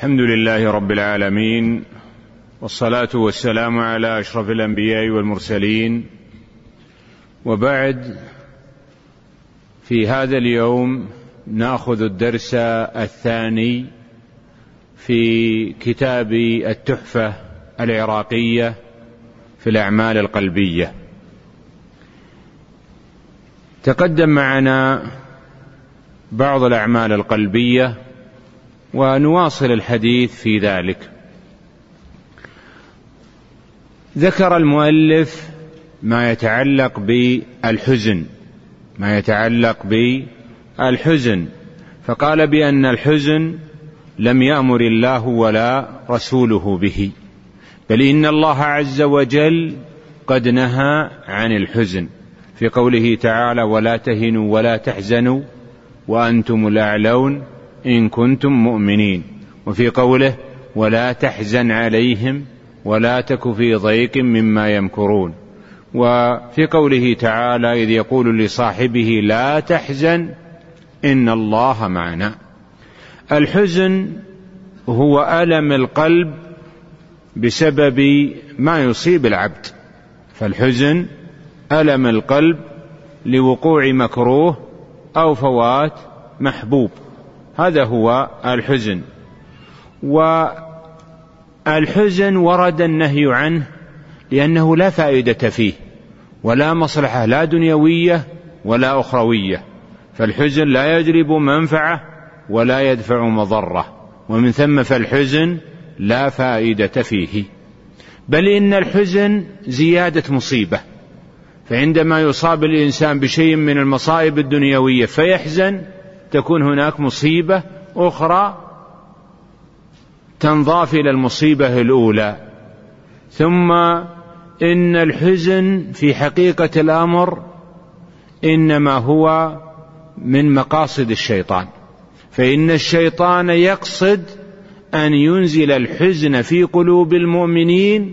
الحمد لله رب العالمين والصلاة والسلام على أشرف الأنبياء والمرسلين. وبعد في هذا اليوم نأخذ الدرس الثاني في كتاب التحفة العراقية في الأعمال القلبية. تقدم معنا بعض الأعمال القلبية ونواصل الحديث في ذلك. ذكر المؤلف ما يتعلق بالحزن ما يتعلق بالحزن فقال بأن الحزن لم يأمر الله ولا رسوله به بل إن الله عز وجل قد نهى عن الحزن في قوله تعالى ولا تهنوا ولا تحزنوا وأنتم الأعلون إن كنتم مؤمنين. وفي قوله ولا تحزن عليهم ولا تك في ضيق مما يمكرون. وفي قوله تعالى إذ يقول لصاحبه لا تحزن إن الله معنا. الحزن هو ألم القلب بسبب ما يصيب العبد. فالحزن ألم القلب لوقوع مكروه أو فوات محبوب. هذا هو الحزن. والحزن ورد النهي عنه لأنه لا فائدة فيه ولا مصلحة لا دنيوية ولا أخروية. فالحزن لا يجلب منفعة ولا يدفع مضرة ومن ثم فالحزن لا فائدة فيه. بل إن الحزن زيادة مصيبة فعندما يصاب الإنسان بشيء من المصائب الدنيوية فيحزن تكون هناك مصيبة أخرى تنضاف إلى المصيبة الأولى. ثم إن الحزن في حقيقة الأمر إنما هو من مقاصد الشيطان. فإن الشيطان يقصد أن ينزل الحزن في قلوب المؤمنين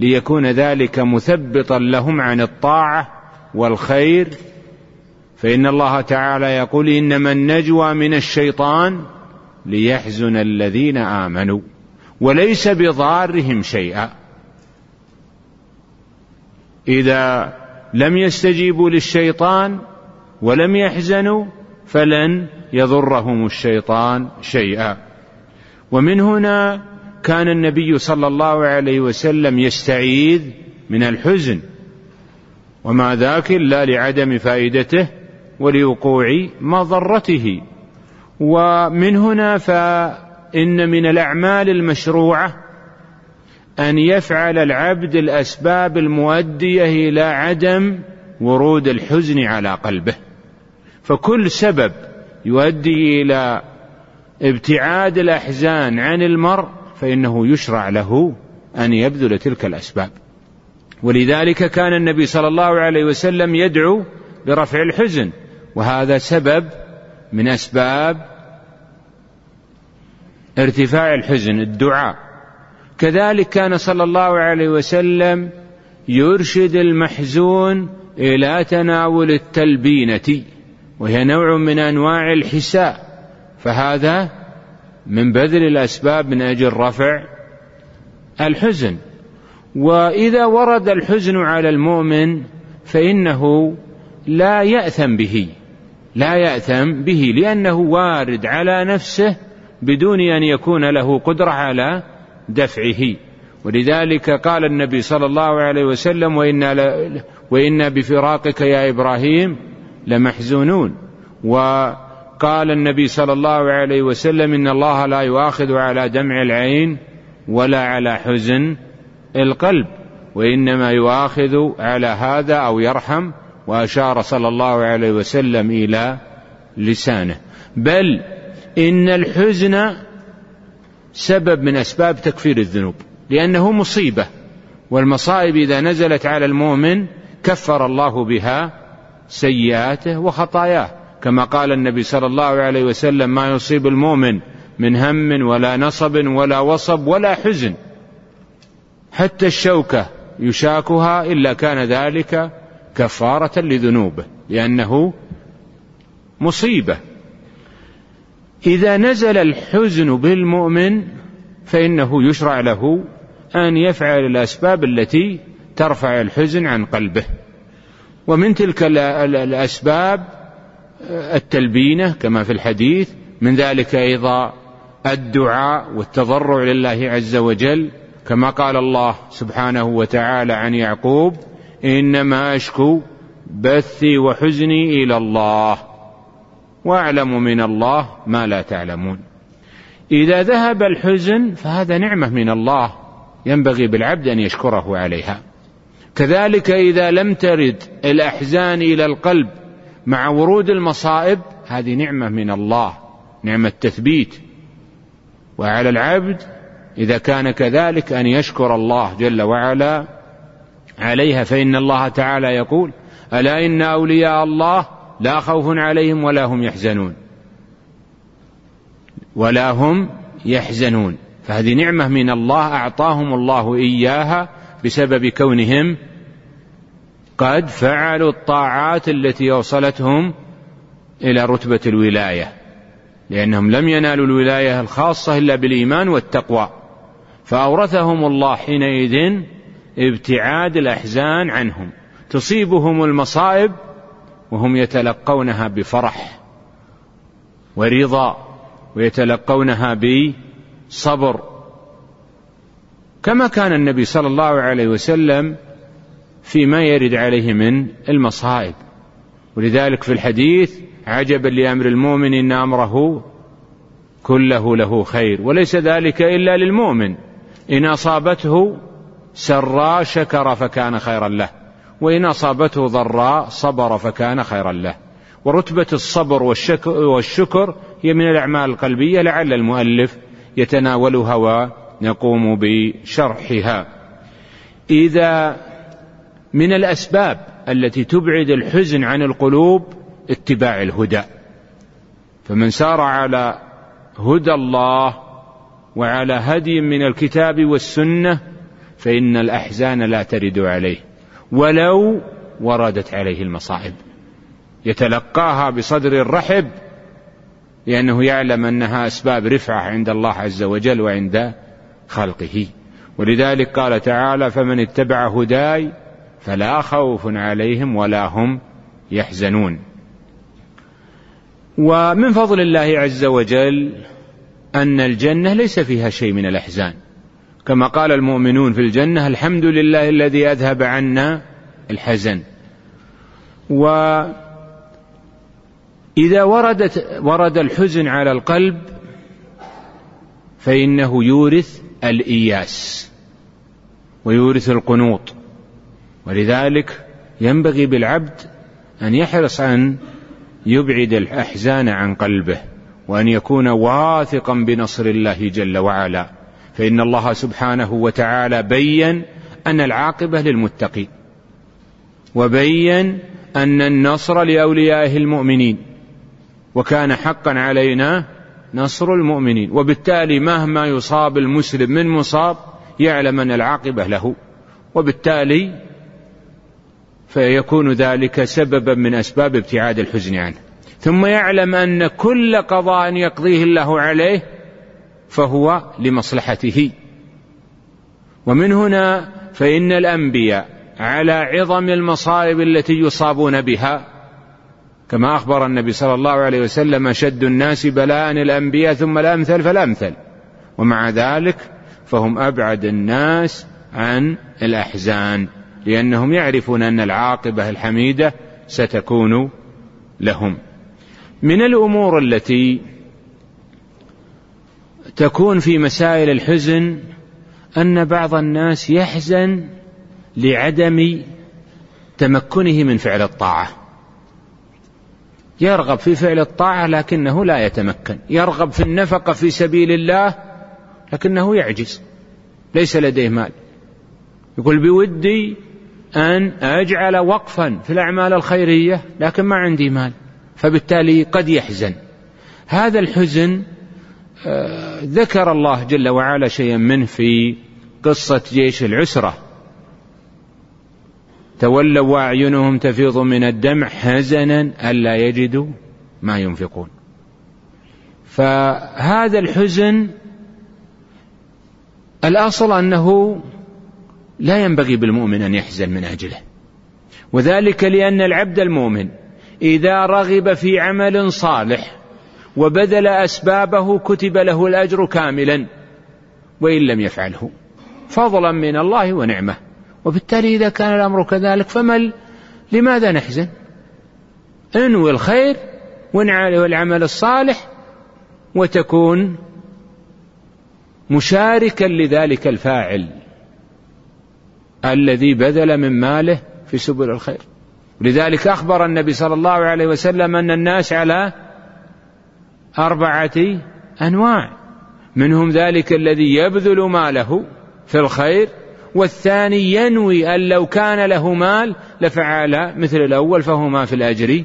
ليكون ذلك مثبطا لهم عن الطاعة والخير فإن الله تعالى يقول إنما النجوى من الشيطان ليحزن الذين آمنوا وليس بضارهم شيئا. إذا لم يستجيبوا للشيطان ولم يحزنوا فلن يضرهم الشيطان شيئا. ومن هنا كان النبي صلى الله عليه وسلم يستعيذ من الحزن. وما ذاك إلا لعدم فائدته ولوقوع مضرته. ومن هنا فإن من الأعمال المشروعة أن يفعل العبد الأسباب المؤدية إلى عدم ورود الحزن على قلبه. فكل سبب يؤدي إلى ابتعاد الأحزان عن المرء فإنه يشرع له أن يبذل تلك الأسباب. ولذلك كان النبي صلى الله عليه وسلم يدعو برفع الحزن. وهذا سبب من أسباب ارتفاع الحزن الدعاء. كذلك كان صلى الله عليه وسلم يرشد المحزون إلى تناول التلبينة وهي نوع من أنواع الحساء. فهذا من بذل الأسباب من أجل رفع الحزن. وإذا ورد الحزن على المؤمن فإنه لا يأثم به. لا يأثم به لأنه وارد على نفسه بدون أن يكون له قدرة على دفعه. ولذلك قال النبي صلى الله عليه وسلم وإنا, وإنا بفراقك يا إبراهيم لمحزونون وقال النبي صلى الله عليه وسلم إن الله لا يؤاخذ على دمع العين ولا على حزن القلب وإنما يؤاخذ على هذا أو يرحم وأشار صلى الله عليه وسلم إلى لسانه. بل إن الحزن سبب من أسباب تكفير الذنوب لأنه مصيبة والمصائب إذا نزلت على المؤمن كفر الله بها سيئاته وخطاياه. كما قال النبي صلى الله عليه وسلم ما يصيب المؤمن من هم ولا نصب ولا وصب ولا حزن حتى الشوكة يشاكها إلا كان ذلك كفارة لذنوبه لأنه مصيبة. إذا نزل الحزن بالمؤمن فإنه يشرع له أن يفعل الأسباب التي ترفع الحزن عن قلبه. ومن تلك الأسباب التلبينة كما في الحديث من ذلك أيضا الدعاء والتضرع لله عز وجل كما قال الله سبحانه وتعالى عن يعقوب إنما أشكو بثي وحزني إلى الله وأعلم من الله ما لا تعلمون. إذا ذهب الحزن فهذا نعمة من الله ينبغي بالعبد أن يشكره عليها. كذلك إذا لم ترد الأحزان إلى القلب مع ورود المصائب هذه نعمة من الله نعمة تثبيت وعلى العبد إذا كان كذلك أن يشكر الله جل وعلا عليها فإن الله تعالى يقول ألا إن أولياء الله لا خوف عليهم ولا هم يحزنون. ولا هم يحزنون. فهذه نعمة من الله أعطاهم الله إياها بسبب كونهم قد فعلوا الطاعات التي اوصلتهم إلى رتبة الولاية لأنهم لم ينالوا الولاية الخاصة إلا بالإيمان والتقوى. فأورثهم الله حينئذ ابتعاد الأحزان عنهم. تصيبهم المصائب وهم يتلقونها بفرح ورضا ويتلقونها بصبر. كما كان النبي صلى الله عليه وسلم فيما يرد عليه من المصائب. ولذلك في الحديث عجبا لأمر المؤمن إن أمره كله له خير وليس ذلك إلا للمؤمن. إن أصابته سراء شكر فكان خيرا له وإن أصابته ضراء صبر فكان خيرا له. ورتبة الصبر والشكر, والشكر هي من الأعمال القلبية لعل المؤلف يتناولها ونقوم بشرحها. إذا من الأسباب التي تبعد الحزن عن القلوب اتباع الهدى. فمن سار على هدى الله وعلى هدي من الكتاب والسنة فإن الأحزان لا ترد عليه ولو وردت عليه المصائب. يتلقاها بصدر رحب لأنه يعلم أنها أسباب رفعة عند الله عز وجل وعند خلقه. ولذلك قال تعالى فمن اتبع هداي فلا خوف عليهم ولا هم يحزنون. ومن فضل الله عز وجل أن الجنة ليس فيها شيء من الأحزان. كما قال المؤمنون في الجنة الحمد لله الذي أذهب عنا الحزن. وإذا وردت ورد الحزن على القلب فإنه يورث الإياس ويورث القنوط. ولذلك ينبغي بالعبد أن يحرص أن يبعد الأحزان عن قلبه وأن يكون واثقا بنصر الله جل وعلا. فإن الله سبحانه وتعالى بين أن العاقبة للمتقين وبين أن النصر لأوليائه المؤمنين وكان حقا علينا نصر المؤمنين. وبالتالي مهما يصاب المسلم من مصاب يعلم أن العاقبة له وبالتالي فيكون ذلك سببا من أسباب ابتعاد الحزن عنه. ثم يعلم أن كل قضاء يقضيه الله عليه فهو لمصلحته. ومن هنا فإن الأنبياء على عظم المصائب التي يصابون بها كما أخبر النبي صلى الله عليه وسلم اشد الناس بلاء الأنبياء ثم الامثل فالامثل ومع ذلك فهم أبعد الناس عن الأحزان لأنهم يعرفون أن العاقبة الحميدة ستكون لهم. من الأمور التي تكون في مسائل الحزن أن بعض الناس يحزن لعدم تمكنه من فعل الطاعة. يرغب في فعل الطاعة لكنه لا يتمكن. يرغب في النفقة في سبيل الله لكنه يعجز. ليس لديه مال. يقول بودي أن أجعل وقفا في الأعمال الخيرية لكن ما عندي مال. فبالتالي قد يحزن. هذا الحزن ذكر الله جل وعلا شيئا منه في قصة جيش العسرة. تولوا وأعينهم تفيض من الدمع حزنا ألا يجدوا ما ينفقون. فهذا الحزن الأصل أنه لا ينبغي بالمؤمن أن يحزن من أجله. وذلك لأن العبد المؤمن إذا رغب في عمل صالح وبذل أسبابه كتب له الأجر كاملا وإن لم يفعله. فضلا من الله ونعمة. وبالتالي إذا كان الأمر كذلك فما لماذا نحزن؟ انوي الخير وانعى العمل الصالح وتكون مشاركا لذلك الفاعل الذي بذل من ماله في سبل الخير. لذلك أخبر النبي صلى الله عليه وسلم أن الناس على أربعة أنواع. منهم ذلك الذي يبذل ماله في الخير والثاني ينوي أن لو كان له مال لفعل مثل الأول فهما في الأجر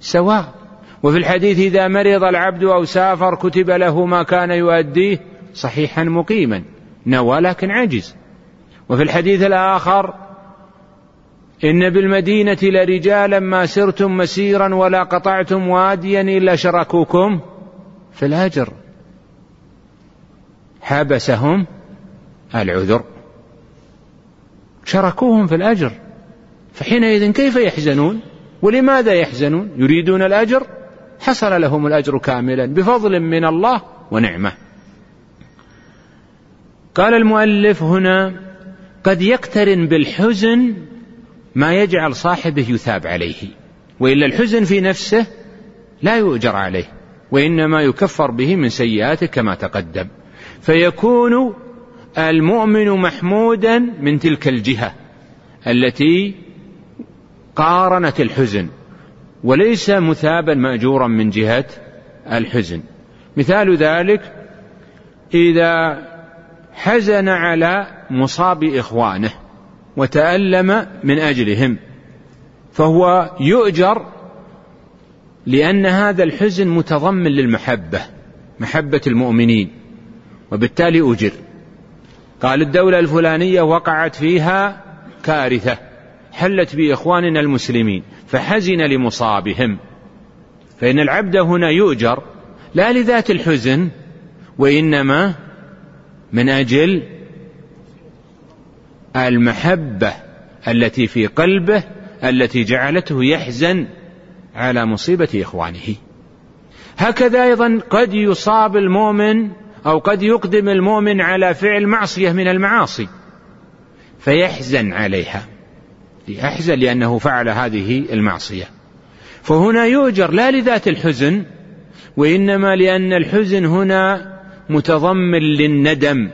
سواء. وفي الحديث إذا مرض العبد أو سافر كتب له ما كان يؤديه صحيحا مقيما نوى لكن عجز وفي الحديث الآخر إن بالمدينة لرجالا ما سرتم مسيرا ولا قطعتم واديا إلا شركوكم في الأجر. حبسهم العذر. شركوهم في الأجر. فحينئذ كيف يحزنون؟ ولماذا يحزنون؟ يريدون الأجر؟ حصل لهم الأجر كاملا بفضل من الله ونعمة. قال المؤلف هنا قد يقترن بالحزن ما يجعل صاحبه يثاب عليه وإلا الحزن في نفسه لا يؤجر عليه وإنما يكفر به من سيئاته كما تقدم. فيكون المؤمن محمودا من تلك الجهة التي قارنت الحزن وليس مثابا مأجورا من جهة الحزن. مثال ذلك إذا حزن على مصاب إخوانه وتألم من أجلهم. فهو يؤجر لأن هذا الحزن متضمن للمحبة محبة المؤمنين وبالتالي أجر. قال الدولة الفلانية وقعت فيها كارثة حلت بإخواننا المسلمين فحزن لمصابهم. فإن العبد هنا يؤجر لا لذات الحزن وإنما من أجل المحبة التي في قلبه التي جعلته يحزن على مصيبة إخوانه. هكذا أيضا قد يصاب المؤمن أو قد يقدم المؤمن على فعل معصية من المعاصي فيحزن عليها يحزن لأنه فعل هذه المعصية. فهنا يؤجر لا لذات الحزن وإنما لأن الحزن هنا متضمن للندم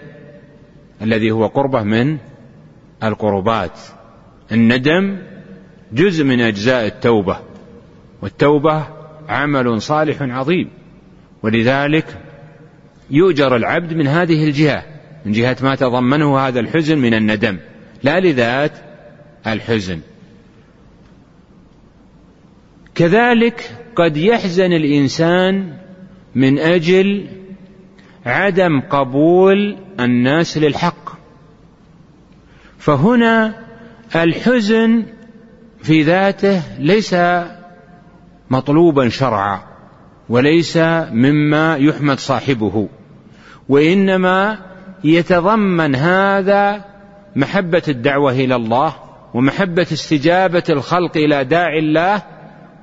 الذي هو قربة من القربات. الندم جزء من أجزاء التوبة والتوبة عمل صالح عظيم. ولذلك يؤجر العبد من هذه الجهة من جهة ما تضمنه هذا الحزن من الندم لا لذات الحزن. كذلك قد يحزن الإنسان من أجل عدم قبول الناس للحق. فهنا الحزن في ذاته ليس مطلوبا شرعا وليس مما يحمد صاحبه وإنما يتضمن هذا محبة الدعوة إلى الله ومحبة استجابة الخلق إلى داعي الله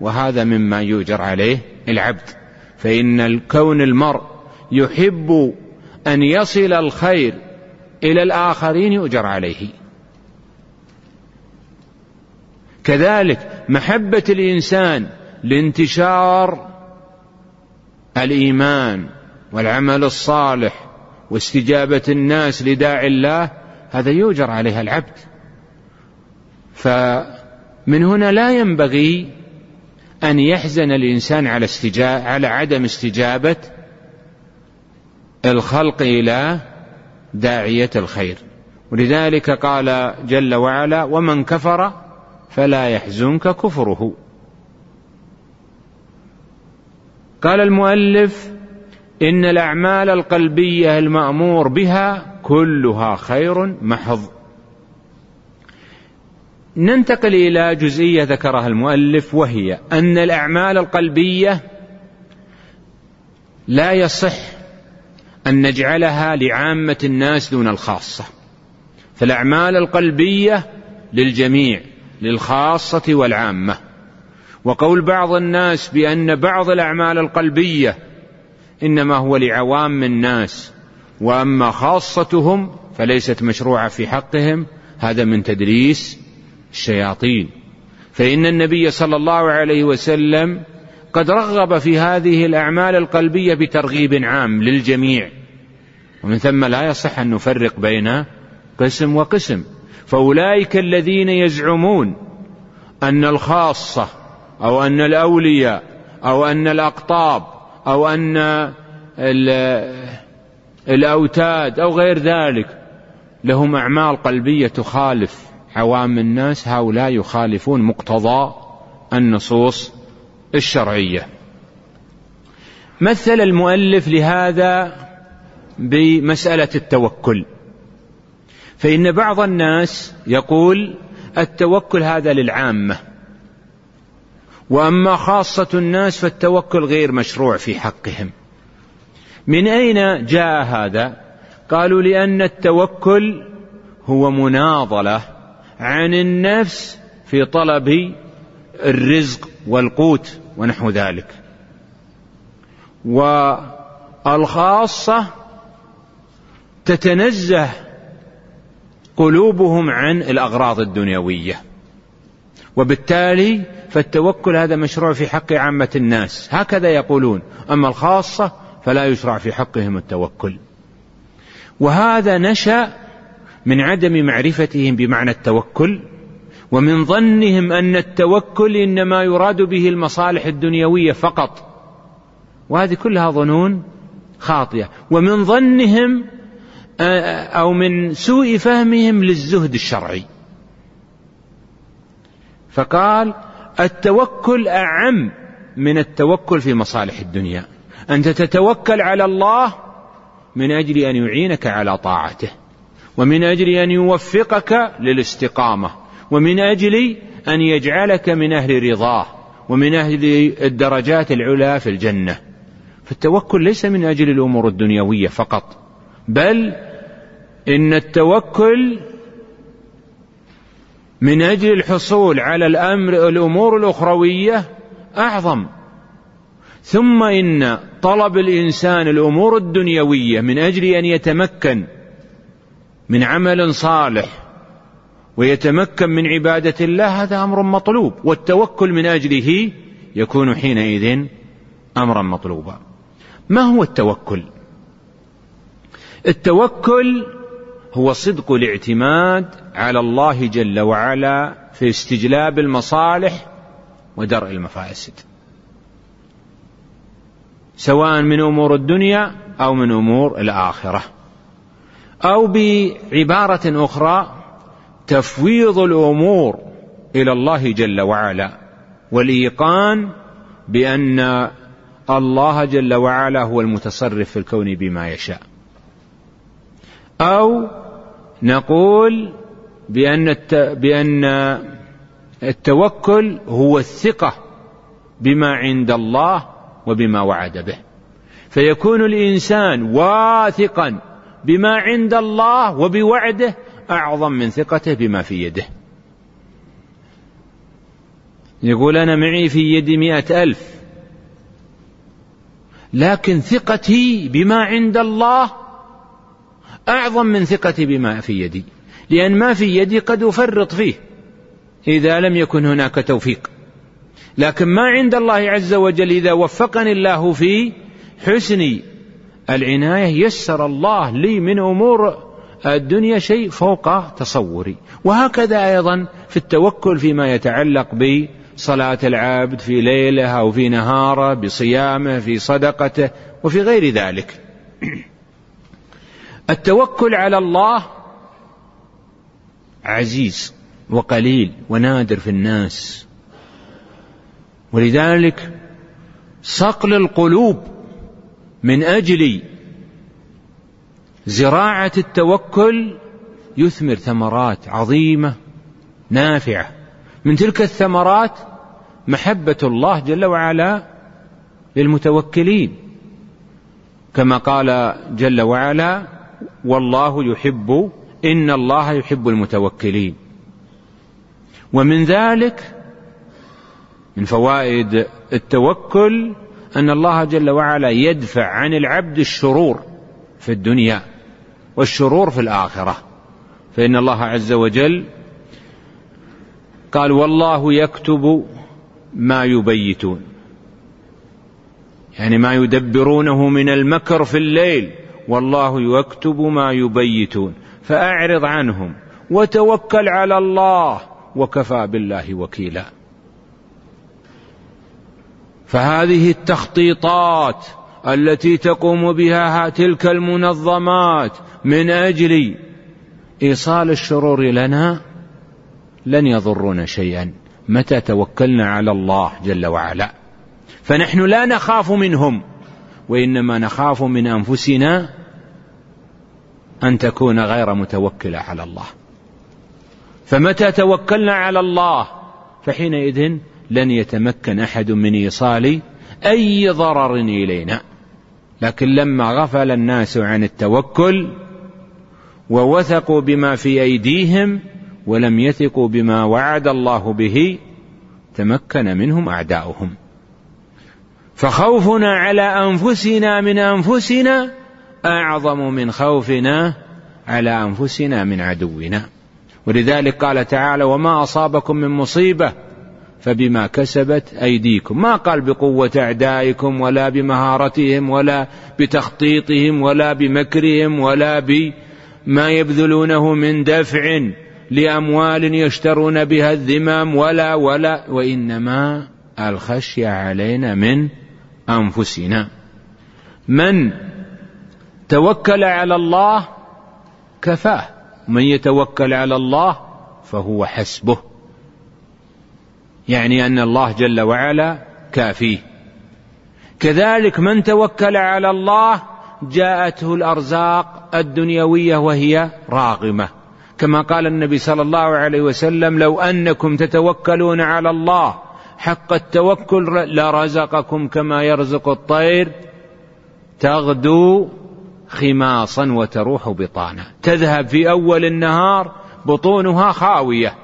وهذا مما يؤجر عليه العبد. فإن الكون المرء يحب أن يصل الخير إلى الآخرين يؤجر عليه. كذلك محبة الإنسان لانتشار الإيمان والعمل الصالح واستجابة الناس لداعي الله هذا يؤجر عليها العبد. فمن هنا لا ينبغي أن يحزن الإنسان على استجاب على عدم استجابة الخلق إلى داعية الخير. ولذلك قال جل وعلا ومن كفر فلا يحزنك كفره. قال المؤلف إن الأعمال القلبية المأمور بها كلها خير محض. ننتقل إلى جزئية ذكرها المؤلف وهي أن الأعمال القلبية لا يصح أن نجعلها لعامة الناس دون الخاصة. فالأعمال القلبية للجميع. للخاصة والعامة. وقول بعض الناس بأن بعض الأعمال القلبية إنما هو لعوام الناس وأما خاصتهم فليست مشروعة في حقهم هذا من تدريس الشياطين. فإن النبي صلى الله عليه وسلم قد رغب في هذه الأعمال القلبية بترغيب عام للجميع. ومن ثم لا يصح أن نفرق بين قسم وقسم. فأولئك الذين يزعمون أن الخاصة أو أن الأولياء أو أن الأقطاب أو أن الأوتاد أو غير ذلك لهم أعمال قلبية تخالف عوام الناس. هؤلاء يخالفون مقتضى النصوص الشرعية. مثل المؤلف لهذا بمسألة التوكل. فإن بعض الناس يقول التوكل هذا للعامة وأما خاصة الناس فالتوكل غير مشروع في حقهم. من أين جاء هذا؟ قالوا لأن التوكل هو مناضلة عن النفس في طلب الرزق والقوت ونحو ذلك. والخاصة تتنزه قلوبهم عن الأغراض الدنيوية. وبالتالي فالتوكل هذا مشروع في حق عامة الناس. هكذا يقولون. أما الخاصة فلا يشرع في حقهم التوكل. وهذا نشأ من عدم معرفتهم بمعنى التوكل ومن ظنهم أن التوكل إنما يراد به المصالح الدنيوية فقط. وهذه كلها ظنون خاطئة. ومن ظنهم أو من سوء فهمهم للزهد الشرعي. فقال التوكل أعم من التوكل في مصالح الدنيا. أنت تتوكل على الله من أجل أن يعينك على طاعته ومن أجل أن يوفقك للاستقامة ومن أجل أن يجعلك من أهل رضاه ومن أهل الدرجات العلى في الجنة. فالتوكل ليس من أجل الأمور الدنيوية فقط بل إن التوكل من أجل الحصول على الأمر الأمور الأخروية أعظم. ثم إن طلب الإنسان الأمور الدنيوية من أجل أن يتمكن من عمل صالح ويتمكن من عبادة الله هذا أمر مطلوب. والتوكل من أجله يكون حينئذ أمرا مطلوبا. ما هو التوكل؟ التوكل هو صدق الاعتماد على الله جل وعلا في استجلاب المصالح ودرء المفاسد. سواء من أمور الدنيا أو من أمور الآخرة. أو بعبارة أخرى تفويض الأمور إلى الله جل وعلا والإيقان بأن الله جل وعلا هو المتصرف في الكون بما يشاء. أو نقول بأن بأن التوكل هو الثقة بما عند الله وبما وعد به. فيكون الإنسان واثقا بما عند الله وبوعده أعظم من ثقته بما في يده. يقول أنا معي في يدي مئة ألف لكن ثقتي بما عند الله أعظم من ثقتي بما في يدي لأن ما في يدي قد أفرط فيه إذا لم يكن هناك توفيق. لكن ما عند الله عز وجل إذا وفقني الله في حسن العناية يسر الله لي من أمور الدنيا شيء فوق تصوري. وهكذا أيضا في التوكل فيما يتعلق بصلاة العبد في ليلة أو في نهاره بصيامه في صدقته وفي غير ذلك. التوكل على الله عزيز وقليل ونادر في الناس. ولذلك صقل القلوب من أجل زراعة التوكل يثمر ثمرات عظيمة نافعة. من تلك الثمرات محبة الله جل وعلا للمتوكلين. كما قال جل وعلا والله يحب إن الله يحب المتوكلين. ومن ذلك من فوائد التوكل أن الله جل وعلا يدفع عن العبد الشرور في الدنيا والشرور في الآخرة. فإن الله عز وجل قال والله يكتب ما يبيتون يعني ما يدبرونه من المكر في الليل. والله يكتب ما يبيتون فأعرض عنهم وتوكل على الله وكفى بالله وكيلا. فهذه التخطيطات التي تقوم بها تلك المنظمات من أجل إيصال الشرور لنا لن يضرون شيئا متى توكلنا على الله جل وعلا؟ فنحن لا نخاف منهم. وإنما نخاف من أنفسنا أن تكون غير متوكلة على الله. فمتى توكلنا على الله؟ فحينئذ لن يتمكن أحد من إيصال أي ضرر إلينا. لكن لما غفل الناس عن التوكل ووثقوا بما في أيديهم ولم يثقوا بما وعد الله به تمكن منهم أعداؤهم. فخوفنا على أنفسنا من أنفسنا أعظم من خوفنا على أنفسنا من عدونا. ولذلك قال تعالى وما أصابكم من مصيبة فبما كسبت أيديكم. ما قال بقوة أعدائكم ولا بمهارتهم ولا بتخطيطهم ولا بمكرهم ولا بما يبذلونه من دفع لأموال يشترون بها الذمام ولا ولا وإنما الخشية علينا من أنفسنا. من توكل على الله كفاه. من يتوكل على الله فهو حسبه. يعني أن الله جل وعلا كافيه كذلك من توكل على الله جاءته الأرزاق الدنيوية وهي راغمة. كما قال النبي صلى الله عليه وسلم لو أنكم تتوكلون على الله حق التوكل لرزقكم كما يرزق الطير تغدو خماصا وتروح بطانا. تذهب في أول النهار بطونها خاوية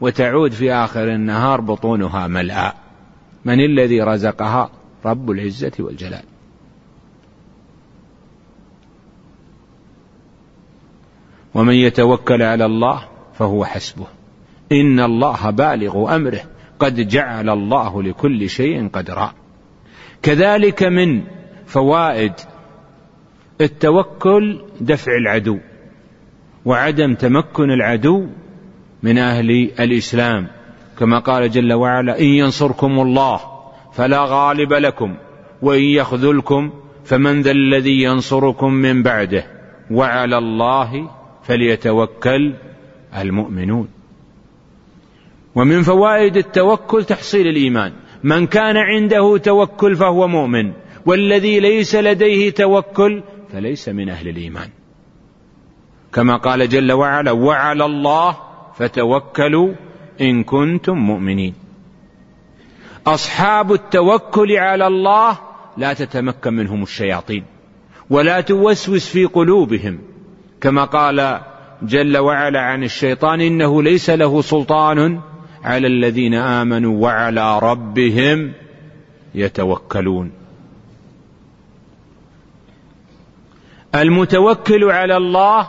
وتعود في آخر النهار بطونها ملأى. من الذي رزقها؟ رب العزة والجلال. ومن يتوكل على الله فهو حسبه. إن الله بالغ أمره. قد جعل الله لكل شيء قدرا. كذلك من فوائد التوكل دفع العدو وعدم تمكن العدو من أهل الإسلام. كما قال جل وعلا إن ينصركم الله فلا غالب لكم وإن يخذلكم فمن ذا الذي ينصركم من بعده. وعلى الله فليتوكل المؤمنون. ومن فوائد التوكل تحصيل الإيمان. من كان عنده توكل فهو مؤمن والذي ليس لديه توكل فليس من أهل الإيمان. كما قال جل وعلا وعلى الله فتوكلوا إن كنتم مؤمنين. أصحاب التوكل على الله لا تتمكن منهم الشياطين ولا توسوس في قلوبهم. كما قال جل وعلا عن الشيطان إنه ليس له سلطان على الذين آمنوا وعلى ربهم يتوكلون. المتوكل على الله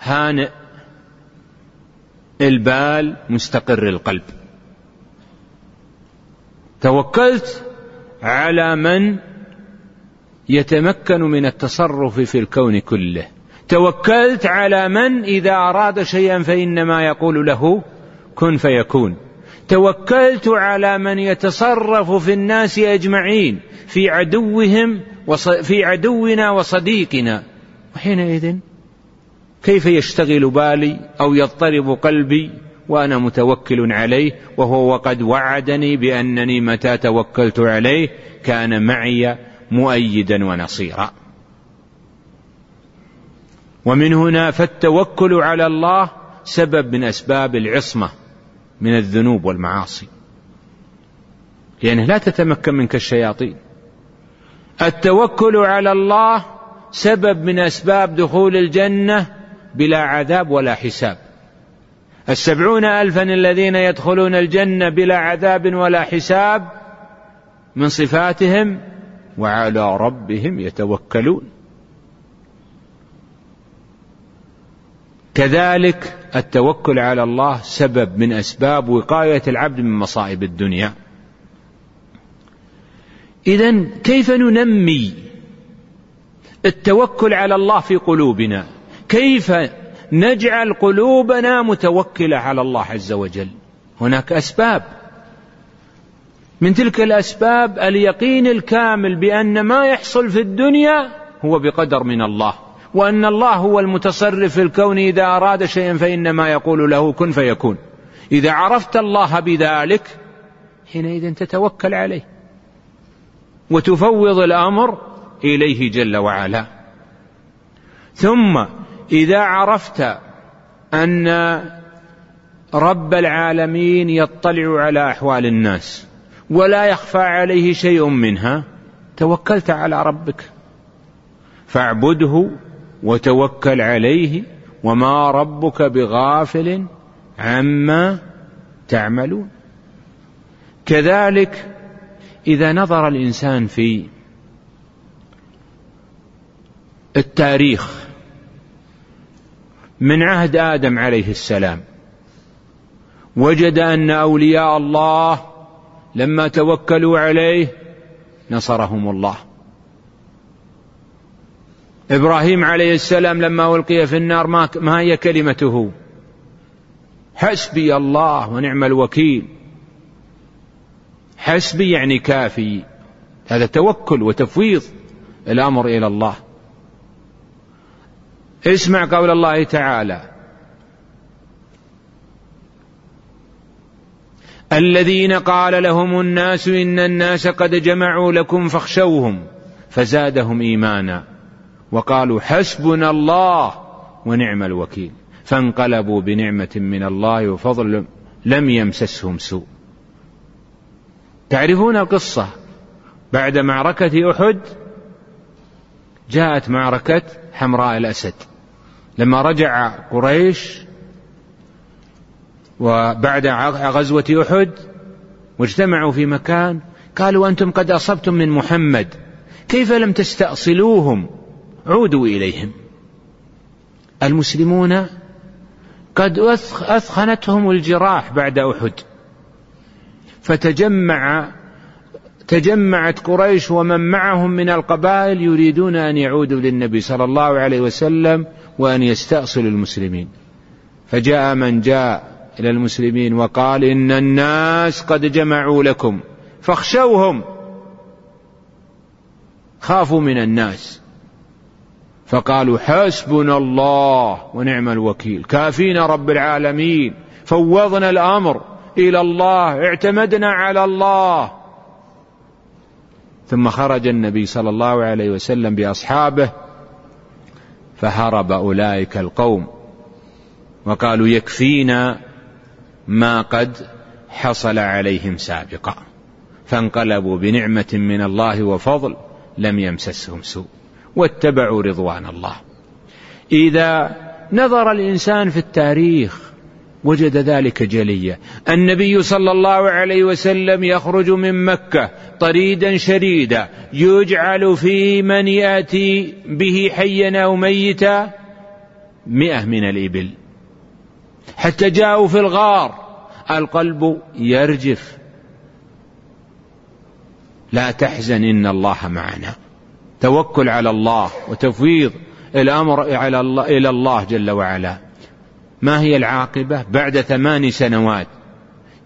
هانئ البال مستقر القلب. توكلت على من يتمكن من التصرف في الكون كله. توكلت على من إذا أراد شيئا فإنما يقول له كن فيكون. توكلت على من يتصرف في الناس أجمعين في عدوهم في عدونا وصديقنا. وحينئذ كيف يشتغل بالي أو يضطرب قلبي وأنا متوكل عليه؟ وهو وقد وعدني بأنني متى توكلت عليه كان معي مؤيدا ونصيرا. ومن هنا فالتوكل على الله سبب من أسباب العصمة. من الذنوب والمعاصي. لأنه لا تتمكن منك الشياطين. التوكل على الله سبب من أسباب دخول الجنة بلا عذاب ولا حساب. السبعون ألفا الذين يدخلون الجنة بلا عذاب ولا حساب من صفاتهم وعلى ربهم يتوكلون. كذلك التوكل على الله سبب من أسباب وقاية العبد من مصائب الدنيا. اذا كيف ننمي التوكل على الله في قلوبنا؟ كيف نجعل قلوبنا متوكلة على الله عز وجل؟ هناك أسباب. من تلك الأسباب اليقين الكامل بأن ما يحصل في الدنيا هو بقدر من الله. وأن الله هو المتصرف في الكون إذا أراد شيئا فإنما يقول له كن فيكون. إذا عرفت الله بذلك حينئذ تتوكل عليه. وتفوض الأمر إليه جل وعلا. ثم إذا عرفت أن رب العالمين يطلع على أحوال الناس ولا يخفى عليه شيء منها توكلت على ربك. فاعبده وتوكل عليه وما ربك بغافل عما تعملون. كذلك إذا نظر الإنسان في التاريخ من عهد آدم عليه السلام وجد أن أولياء الله لما توكلوا عليه نصرهم الله. إبراهيم عليه السلام لما ألقي في النار ما, ما هي كلمته؟ حسبي الله ونعم الوكيل. حسبي يعني كافي. هذا توكل وتفويض الأمر إلى الله. اسمع قول الله تعالى. الذين قال لهم الناس إن الناس قد جمعوا لكم فاخشوهم فزادهم إيمانا. وقالوا حسبنا الله ونعم الوكيل. فانقلبوا بنعمة من الله وفضل لم يمسسهم سوء. تعرفون القصة بعد معركة أحد جاءت معركة حمراء الأسد. لما رجع قريش وبعد غزوة أحد واجتمعوا في مكان قالوا أنتم قد أصبتم من محمد كيف لم تستأصلوهم؟ عودوا إليهم. المسلمون قد أثخنتهم الجراح بعد أحد. فتجمع تجمعت قريش ومن معهم من القبائل يريدون أن يعودوا للنبي صلى الله عليه وسلم وأن يستأصلوا المسلمين. فجاء من جاء إلى المسلمين وقال إن الناس قد جمعوا لكم فاخشوهم. خافوا من الناس. فقالوا حسبنا الله ونعم الوكيل. كافينا رب العالمين. فوضنا الأمر إلى الله اعتمدنا على الله. ثم خرج النبي صلى الله عليه وسلم بأصحابه فهرب أولئك القوم. وقالوا يكفينا ما قد حصل عليهم سابقا. فانقلبوا بنعمة من الله وفضل لم يمسسهم سوء. واتبعوا رضوان الله. إذا نظر الإنسان في التاريخ وجد ذلك جليا النبي صلى الله عليه وسلم يخرج من مكة طريدا شريدا يجعل في من يأتي به حيا أو ميتا مئة من الإبل. حتى جاءوا في الغار القلب يرجف. لا تحزن إن الله معنا. توكل على الله وتفويض الأمر على الله إلى الله جل وعلا. ما هي العاقبة؟ بعد ثمان سنوات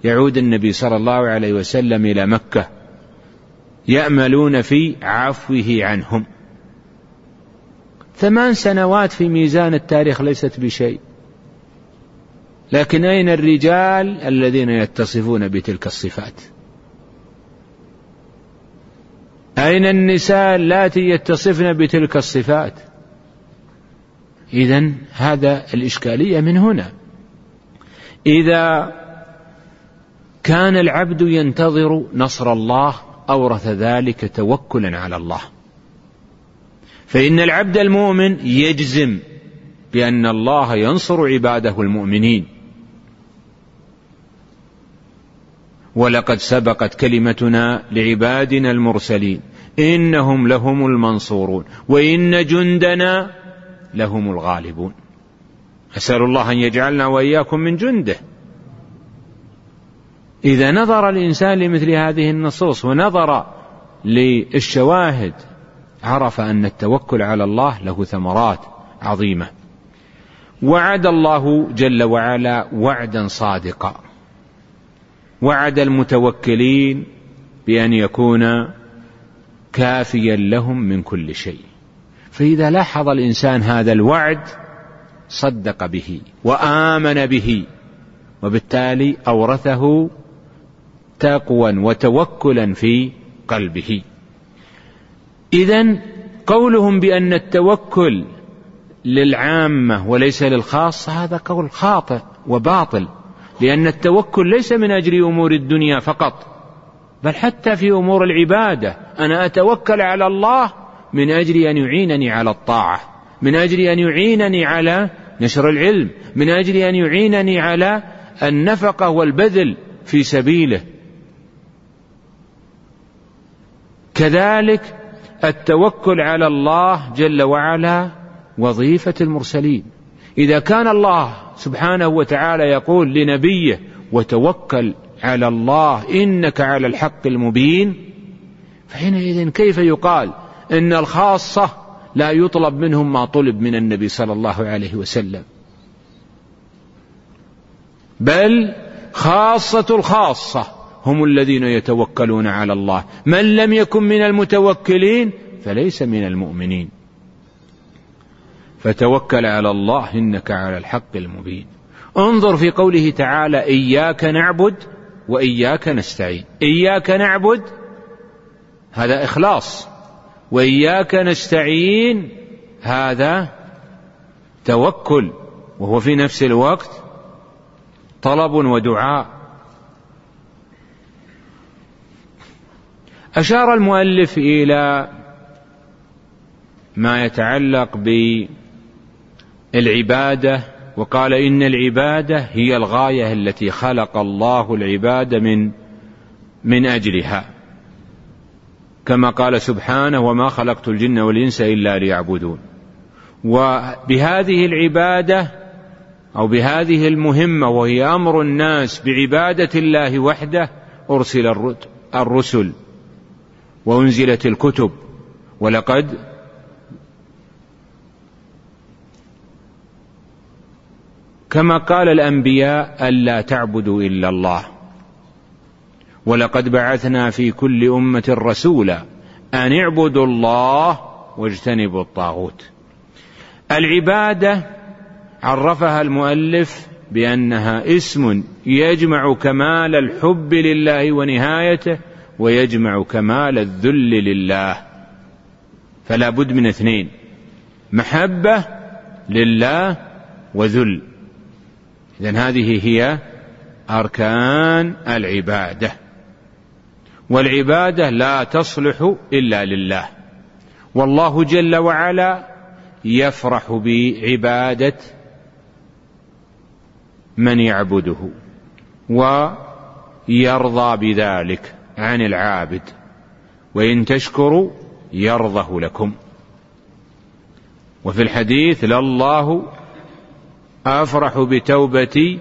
يعود النبي صلى الله عليه وسلم إلى مكة يأملون في عفوه عنهم. ثمان سنوات في ميزان التاريخ ليست بشيء. لكن أين الرجال الذين يتصفون بتلك الصفات؟ أين النساء اللاتي يتصفن بتلك الصفات؟ إذا هذا الإشكالية من هنا. إذا كان العبد ينتظر نصر الله أورث ذلك توكلا على الله. فإن العبد المؤمن يجزم بأن الله ينصر عباده المؤمنين. ولقد سبقت كلمتنا لعبادنا المرسلين إنهم لهم المنصورون وإن جندنا لهم الغالبون. أسأل الله أن يجعلنا وإياكم من جنده. إذا نظر الإنسان لمثل هذه النصوص ونظر للشواهد عرف أن التوكل على الله له ثمرات عظيمة. وعد الله جل وعلا وعدا صادقا. وعد المتوكلين بأن يكون كافيا لهم من كل شيء. فإذا لاحظ الإنسان هذا الوعد صدق به وآمن به وبالتالي أورثه تقوى وتوكلا في قلبه. إذا قولهم بأن التوكل للعامة وليس للخاصة هذا قول خاطئ وباطل. لأن التوكل ليس من أجل أمور الدنيا فقط بل حتى في أمور العبادة. أنا أتوكل على الله من أجل أن يعينني على الطاعة من أجل أن يعينني على نشر العلم من أجل أن يعينني على النفقة والبذل في سبيله. كذلك التوكل على الله جل وعلا وظيفة المرسلين. إذا كان الله سبحانه وتعالى يقول لنبيه وتوكل على الله إنك على الحق المبين. فحينئذ كيف يقال إن الخاصة لا يطلب منهم ما طلب من النبي صلى الله عليه وسلم؟ بل خاصة الخاصة هم الذين يتوكلون على الله. من لم يكن من المتوكلين فليس من المؤمنين. فتوكل على الله إنك على الحق المبين. انظر في قوله تعالى إياك نعبد وإياك نستعين. إياك نعبد هذا إخلاص. وإياك نستعين هذا توكل. وهو في نفس الوقت طلب ودعاء. أشار المؤلف إلى ما يتعلق بالعباده وقال إن العبادة هي الغاية التي خلق الله العباد من من أجلها. كما قال سبحانه وما خلقت الجن والإنس إلا ليعبدون. وبهذه العبادة أو بهذه المهمة وهي أمر الناس بعبادة الله وحده أرسل الرسل وأنزلت الكتب. ولقد كما قال الأنبياء ألا تعبدوا إلا الله. ولقد بعثنا في كل أمة رسولا أن اعبدوا الله واجتنبوا الطاغوت. العبادة عرفها المؤلف بأنها اسم يجمع كمال الحب لله ونهايته ويجمع كمال الذل لله. فلا بد من اثنين محبة لله وذل. إذن هذه هي أركان العبادة. والعبادة لا تصلح إلا لله. والله جل وعلا يفرح بعبادة من يعبده ويرضى بذلك عن العابد. وإن تشكروا يرضه لكم. وفي الحديث لله أفرح بتوبة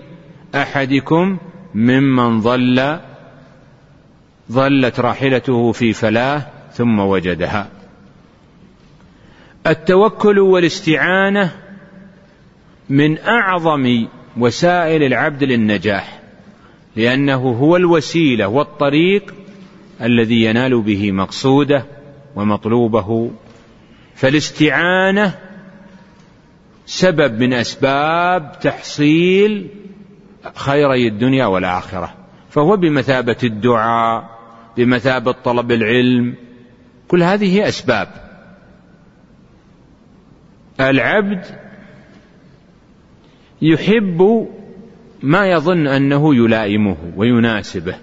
أحدكم ممن ضل ظلت راحلته في فلاه ثم وجدها. التوكل والاستعانة من أعظم وسائل العبد للنجاح لأنه هو الوسيلة والطريق الذي ينال به مقصوده ومطلوبه. فالاستعانة سبب من أسباب تحصيل خيري الدنيا والآخرة. فهو بمثابة الدعاء بمثابة طلب العلم كل هذه أسباب. العبد يحب ما يظن أنه يلائمه ويناسبه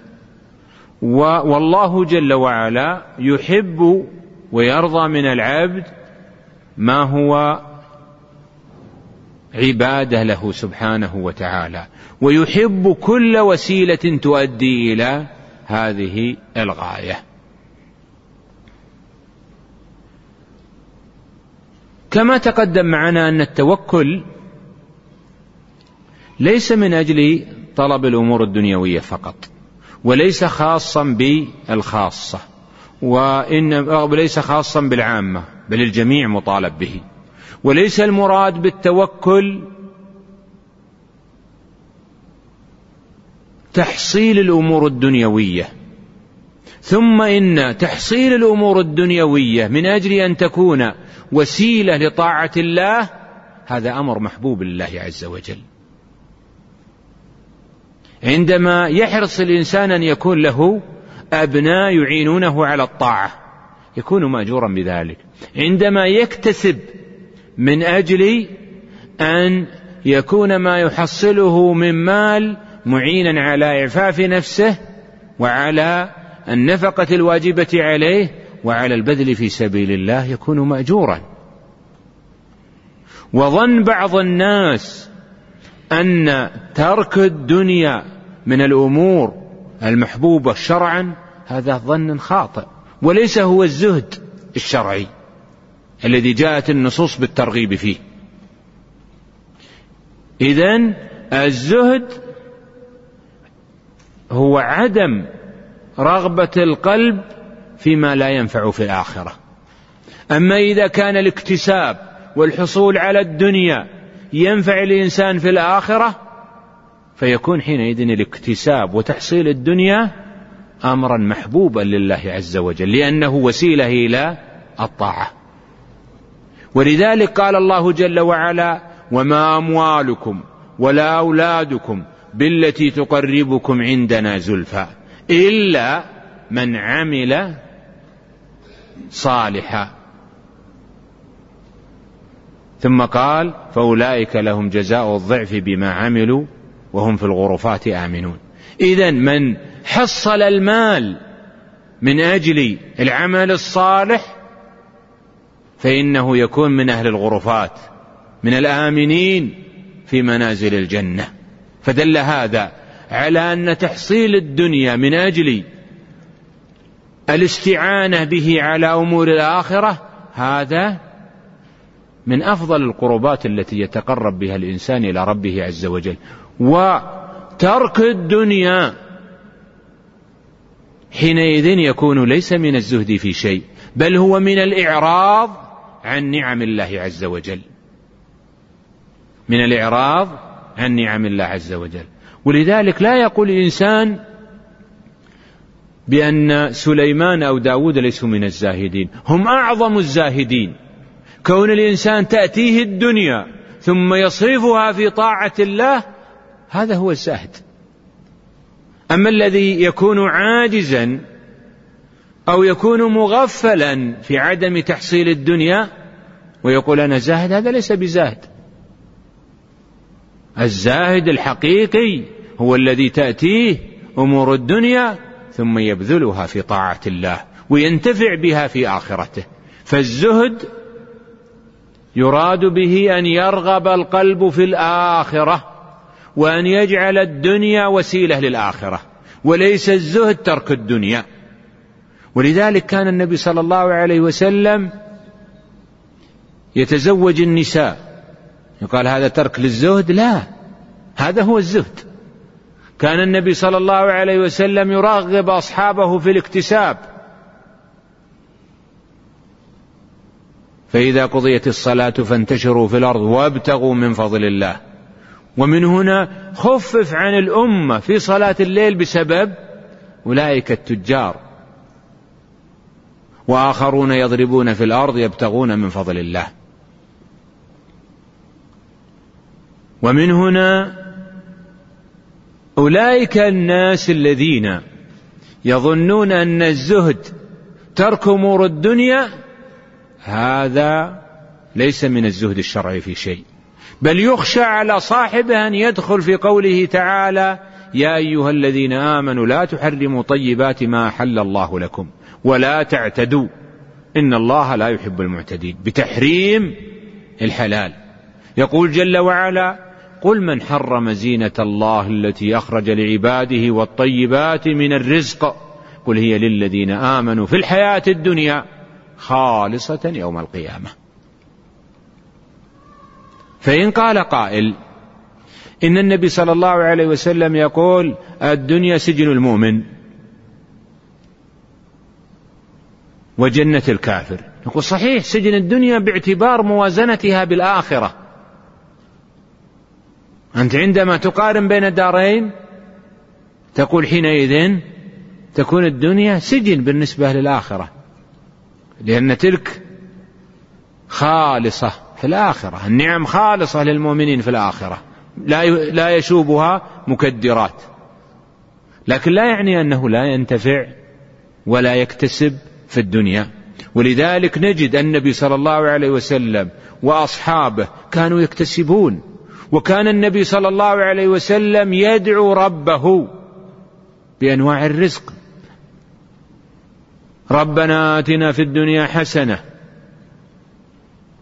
والله جل وعلا يحب ويرضى من العبد ما هو عبادة له سبحانه وتعالى. ويحب كل وسيلة تؤدي إلى هذه الغاية. كما تقدم معنا أن التوكل ليس من أجل طلب الأمور الدنيوية فقط وليس خاصا بالخاصة وإن وليس خاصا بالعامة بل الجميع مطالب به. وليس المراد بالتوكل تحصيل الأمور الدنيوية. ثم إن تحصيل الأمور الدنيوية من أجل أن تكون وسيلة لطاعة الله هذا أمر محبوب لله عز وجل. عندما يحرص الإنسان أن يكون له أبناء يعينونه على الطاعة. يكون مأجورا بذلك. عندما يكتسب من أجل أن يكون ما يحصله من مال معينا على إعفاف نفسه وعلى النفقة الواجبة عليه وعلى البذل في سبيل الله يكون مأجورا. وظن بعض الناس أن ترك الدنيا من الأمور المحبوبة شرعا هذا ظن خاطئ وليس هو الزهد الشرعي. الذي جاءت النصوص بالترغيب فيه. إذن الزهد هو عدم رغبة القلب فيما لا ينفع في الآخرة. أما إذا كان الاكتساب والحصول على الدنيا ينفع الإنسان في الآخرة فيكون حينئذ الاكتساب وتحصيل الدنيا أمرا محبوبا لله عز وجل لأنه وسيلة إلى الطاعة. ولذلك قال الله جل وعلا وما أموالكم ولا أولادكم بالتي تقربكم عندنا زلفى إلا من عمل صالحا. ثم قال فأولئك لهم جزاء الضعف بما عملوا وهم في الغرفات آمنون. اذا من حصل المال من أجل العمل الصالح فإنه يكون من أهل الغرفات من الآمنين في منازل الجنة. فدل هذا على أن تحصيل الدنيا من أجل الاستعانة به على أمور الآخرة هذا من أفضل القربات التي يتقرب بها الإنسان إلى ربه عز وجل. وترك الدنيا حينئذ يكون ليس من الزهد في شيء بل هو من الإعراض عن نعم الله عز وجل. من الإعراض عن نعم الله عز وجل. ولذلك لا يقول الإنسان بأن سليمان أو داود ليسوا من الزاهدين. هم أعظم الزاهدين. كون الإنسان تأتيه الدنيا ثم يصرفها في طاعة الله هذا هو الزاهد. أما الذي يكون عاجزا أو يكون مغفلا في عدم تحصيل الدنيا ويقول أنا زاهد هذا ليس بزاهد. الزاهد الحقيقي هو الذي تأتيه أمور الدنيا ثم يبذلها في طاعة الله وينتفع بها في آخرته. فالزهد يراد به أن يرغب القلب في الآخرة وأن يجعل الدنيا وسيلة للآخرة وليس الزهد ترك الدنيا. ولذلك كان النبي صلى الله عليه وسلم يتزوج النساء. يقال هذا ترك للزهد؟ لا. هذا هو الزهد. كان النبي صلى الله عليه وسلم يرغب أصحابه في الاكتساب. فإذا قضيت الصلاة فانتشروا في الأرض وابتغوا من فضل الله. ومن هنا خفف عن الأمة في صلاة الليل بسبب أولئك التجار. وآخرون يضربون في الأرض يبتغون من فضل الله. ومن هنا أولئك الناس الذين يظنون أن الزهد ترك أمور الدنيا هذا ليس من الزهد الشرعي في شيء. بل يخشى على صاحبه أن يدخل في قوله تعالى يا أيها الذين آمنوا لا تحرموا طيبات ما أحل الله لكم. ولا تعتدوا. إن الله لا يحب المعتدين. بتحريم الحلال. يقول جل وعلا قل من حرم زينة الله التي أخرج لعباده والطيبات من الرزق قل هي للذين آمنوا في الحياة الدنيا خالصة يوم القيامة. فإن قال قائل إن النبي صلى الله عليه وسلم يقول الدنيا سجن المؤمن. وجنة الكافر. نقول صحيح سجن الدنيا باعتبار موازنتها بالآخرة. أنت عندما تقارن بين الدارين تقول حينئذ تكون الدنيا سجن بالنسبة للآخرة. لأن تلك خالصة في الآخرة النعم خالصة للمؤمنين في الآخرة. لا لا يشوبها مكدرات. لكن لا يعني أنه لا ينتفع ولا يكتسب في الدنيا. ولذلك نجد النبي صلى الله عليه وسلم وأصحابه كانوا يكتسبون. وكان النبي صلى الله عليه وسلم يدعو ربه بأنواع الرزق. ربنا آتنا في الدنيا حسنة.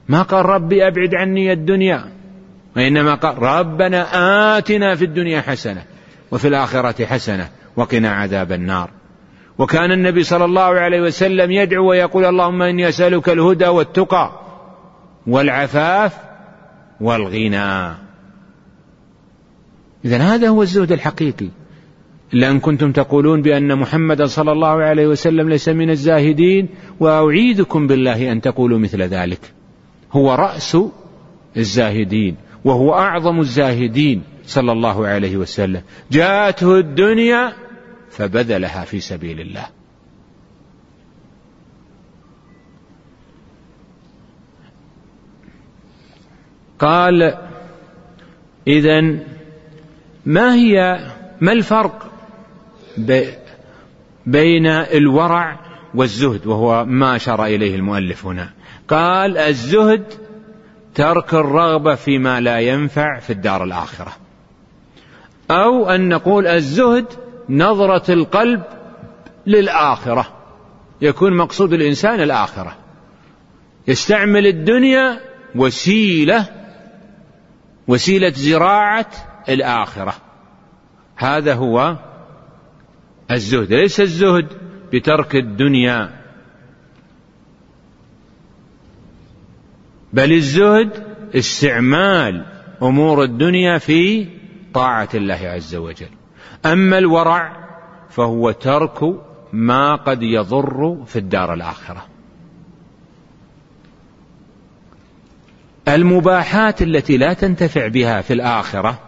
ما قال ربي أبعد عني الدنيا. وإنما قال ربنا آتنا في الدنيا حسنة وفي الآخرة حسنة وقنا عذاب النار. وكان النبي صلى الله عليه وسلم يدعو ويقول اللهم إني أسألك الهدى والتقى والعفاف والغنى. اذا هذا هو الزهد الحقيقي. إلا أن كنتم تقولون بأن محمدا صلى الله عليه وسلم ليس من الزاهدين وأعيدكم بالله أن تقولوا مثل ذلك. هو رأس الزاهدين وهو أعظم الزاهدين صلى الله عليه وسلم. جاءته الدنيا فبذلها في سبيل الله. قال اذا ما هي ما الفرق بين الورع والزهد؟ وهو ما أشار إليه المؤلف هنا. قال الزهد ترك الرغبة فيما لا ينفع في الدار الآخرة. أو أن نقول الزهد نظرة القلب للآخرة. يكون مقصود الإنسان الآخرة. يستعمل الدنيا وسيلة وسيلة زراعة الآخرة. هذا هو الزهد. ليس الزهد بترك الدنيا بل الزهد استعمال أمور الدنيا في طاعة الله عز وجل. أما الورع فهو ترك ما قد يضر في الدار الآخرة. المباحات التي لا تنتفع بها في الآخرة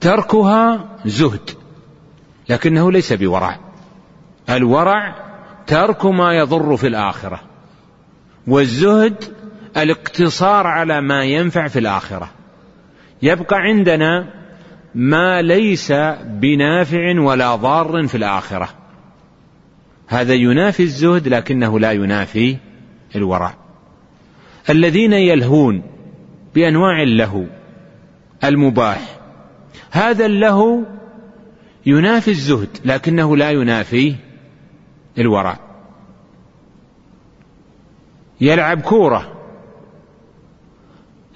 تركها زهد لكنه ليس بورع. الورع ترك ما يضر في الآخرة والزهد الاقتصار على ما ينفع في الآخرة. يبقى عندنا ما ليس بنافع ولا ضار في الآخرة. هذا ينافي الزهد لكنه لا ينافي الورع الذين يلهون بأنواع اللهو المباح هذا اللهو ينافي الزهد لكنه لا ينافي الورع يلعب كورة.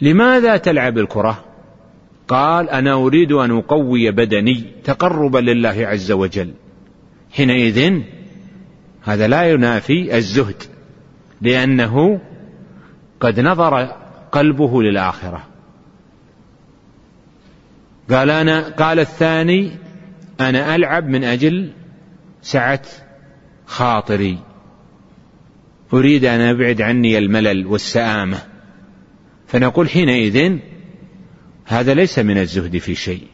لماذا تلعب الكرة؟ قال أنا أريد أن أقوي بدني تقربا لله عز وجل. حينئذ هذا لا ينافي الزهد لأنه قد نظر قلبه للآخرة. قال أنا قال الثاني أنا ألعب من أجل سعة خاطري. أريد أن أبعد عني الملل والسآمة. فنقول حينئذ هذا ليس من الزهد في شيء.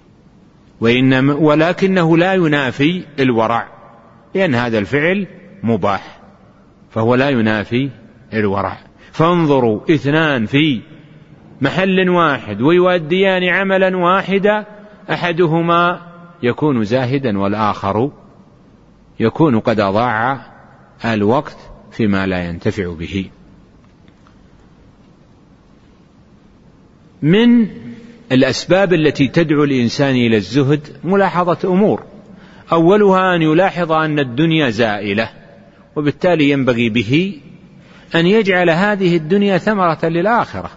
وإنما ولكنه لا ينافي الورع. لأن هذا الفعل مباح. فهو لا ينافي الورع. فانظروا اثنان في محل واحد. ويؤديان عملا واحدا أحدهما يكون زاهدا والآخر يكون قد اضاع الوقت فيما لا ينتفع به. من الأسباب التي تدعو الإنسان إلى الزهد ملاحظة أمور. أولها أن يلاحظ أن الدنيا زائلة وبالتالي ينبغي به أن يجعل هذه الدنيا ثمرة للآخرة.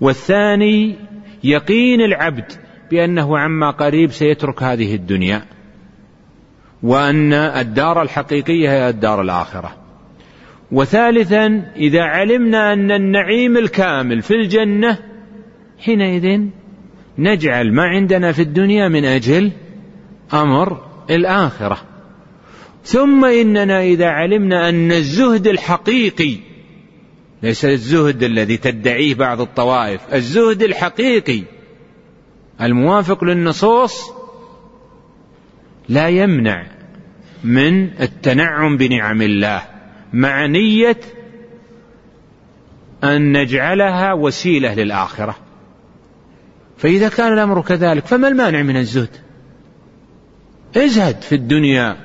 والثاني يقين العبد بأنه عما قريب سيترك هذه الدنيا وأن الدار الحقيقية هي الدار الآخرة. وثالثا إذا علمنا أن النعيم الكامل في الجنة حينئذ نجعل ما عندنا في الدنيا من أجل أمر الآخرة. ثم إننا إذا علمنا أن الزهد الحقيقي ليس الزهد الذي تدعيه بعض الطوائف الزهد الحقيقي الموافق للنصوص لا يمنع من التنعم بنعم الله مع نية أن نجعلها وسيلة للآخرة. فإذا كان الأمر كذلك فما المانع من الزهد؟ ازهد في الدنيا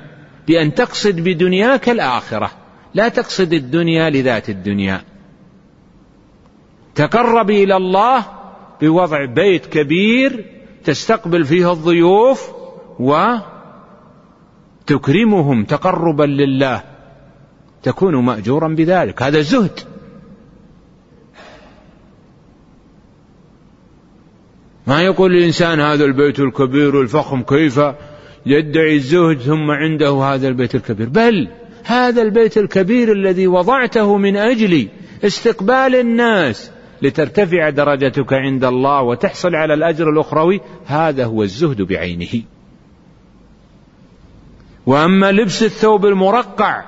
بأن تقصد بدنياك الآخرة لا تقصد الدنيا لذات الدنيا. تقرب إلى الله بوضع بيت كبير تستقبل فيه الضيوف وتكرمهم تقربا لله تكون مأجورا بذلك. هذا زهد. ما يقول الإنسان هذا البيت الكبير الفخم كيف يدعي الزهد ثم عنده هذا البيت الكبير؟ بل هذا البيت الكبير الذي وضعته من أجل استقبال الناس لترتفع درجتك عند الله وتحصل على الأجر الأخروي هذا هو الزهد بعينه. وأما لبس الثوب المرقع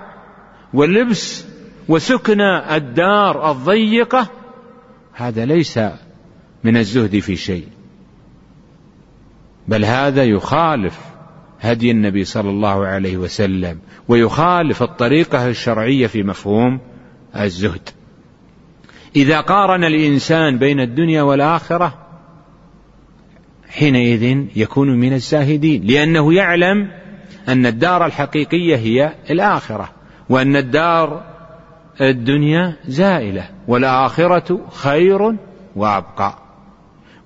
واللبس وسكن الدار الضيقة هذا ليس من الزهد في شيء. بل هذا يخالف هدي النبي صلى الله عليه وسلم ويخالف الطريقة الشرعية في مفهوم الزهد. إذا قارن الإنسان بين الدنيا والآخرة حينئذ يكون من الزاهدين لأنه يعلم أن الدار الحقيقية هي الآخرة وأن الدار الدنيا زائلة والآخرة خير وأبقى.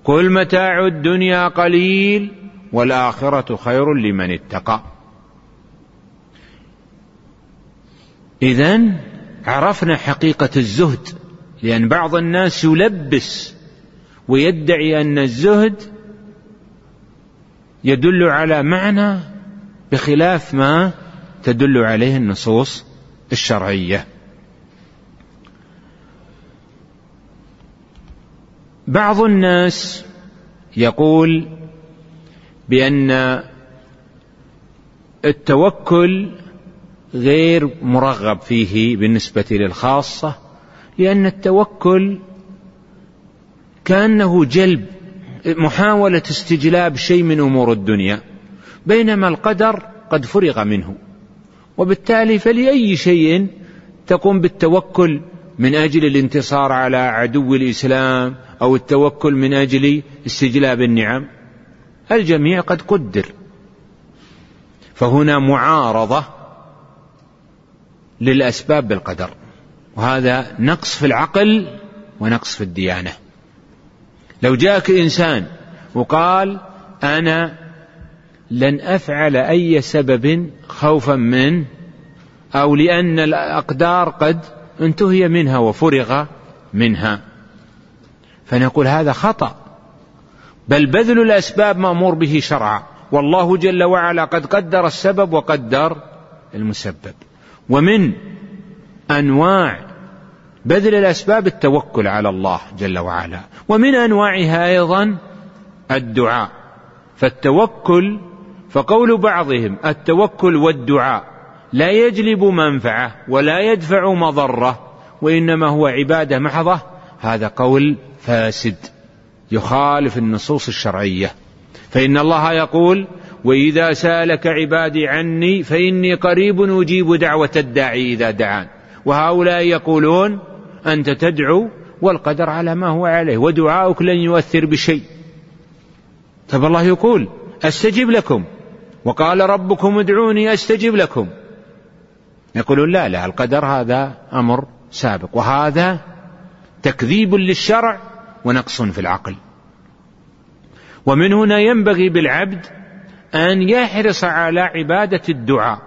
قل متاع الدنيا قليل والآخرة خير لمن اتقى. إذا عرفنا حقيقة الزهد لأن بعض الناس يلبس ويدعي أن الزهد يدل على معنى بخلاف ما تدل عليه النصوص الشرعية. بعض الناس يقول بأن التوكل غير مرغب فيه بالنسبة للخاصة لأن التوكل كأنه جلب محاولة استجلاب شيء من أمور الدنيا بينما القدر قد فرغ منه. وبالتالي فلأي شيء تقوم بالتوكل من أجل الانتصار على عدو الإسلام أو التوكل من أجل استجلاب النعم. الجميع قد قدر. فهنا معارضة للأسباب بالقدر. وهذا نقص في العقل ونقص في الديانة. لو جاءك إنسان وقال أنا لن أفعل أي سبب خوفا من أو لأن الأقدار قد انتهي منها وفرغ منها. فنقول هذا خطأ. بل بذل الأسباب مأمور به شرعا. والله جل وعلا قد قدر السبب وقدر المسبب. ومن أنواع بذل الأسباب التوكل على الله جل وعلا. ومن أنواعها أيضا الدعاء. فالتوكل فقول بعضهم التوكل والدعاء. لا يجلب منفعه ولا يدفع مضره وإنما هو عبادة محضة. هذا قول فاسد يخالف النصوص الشرعية. فإن الله يقول وإذا سألك عبادي عني فإني قريب أجيب دعوة الداعي إذا دعان وهؤلاء يقولون أنت تدعو والقدر على ما هو عليه ودعاؤك لن يؤثر بشيء طب الله يقول أستجب لكم وقال ربكم ادعوني أستجب لكم يقولون لا لا القدر هذا أمر سابق وهذا تكذيب للشرع ونقص في العقل. ومن هنا ينبغي بالعبد أن يحرص على عبادة الدعاء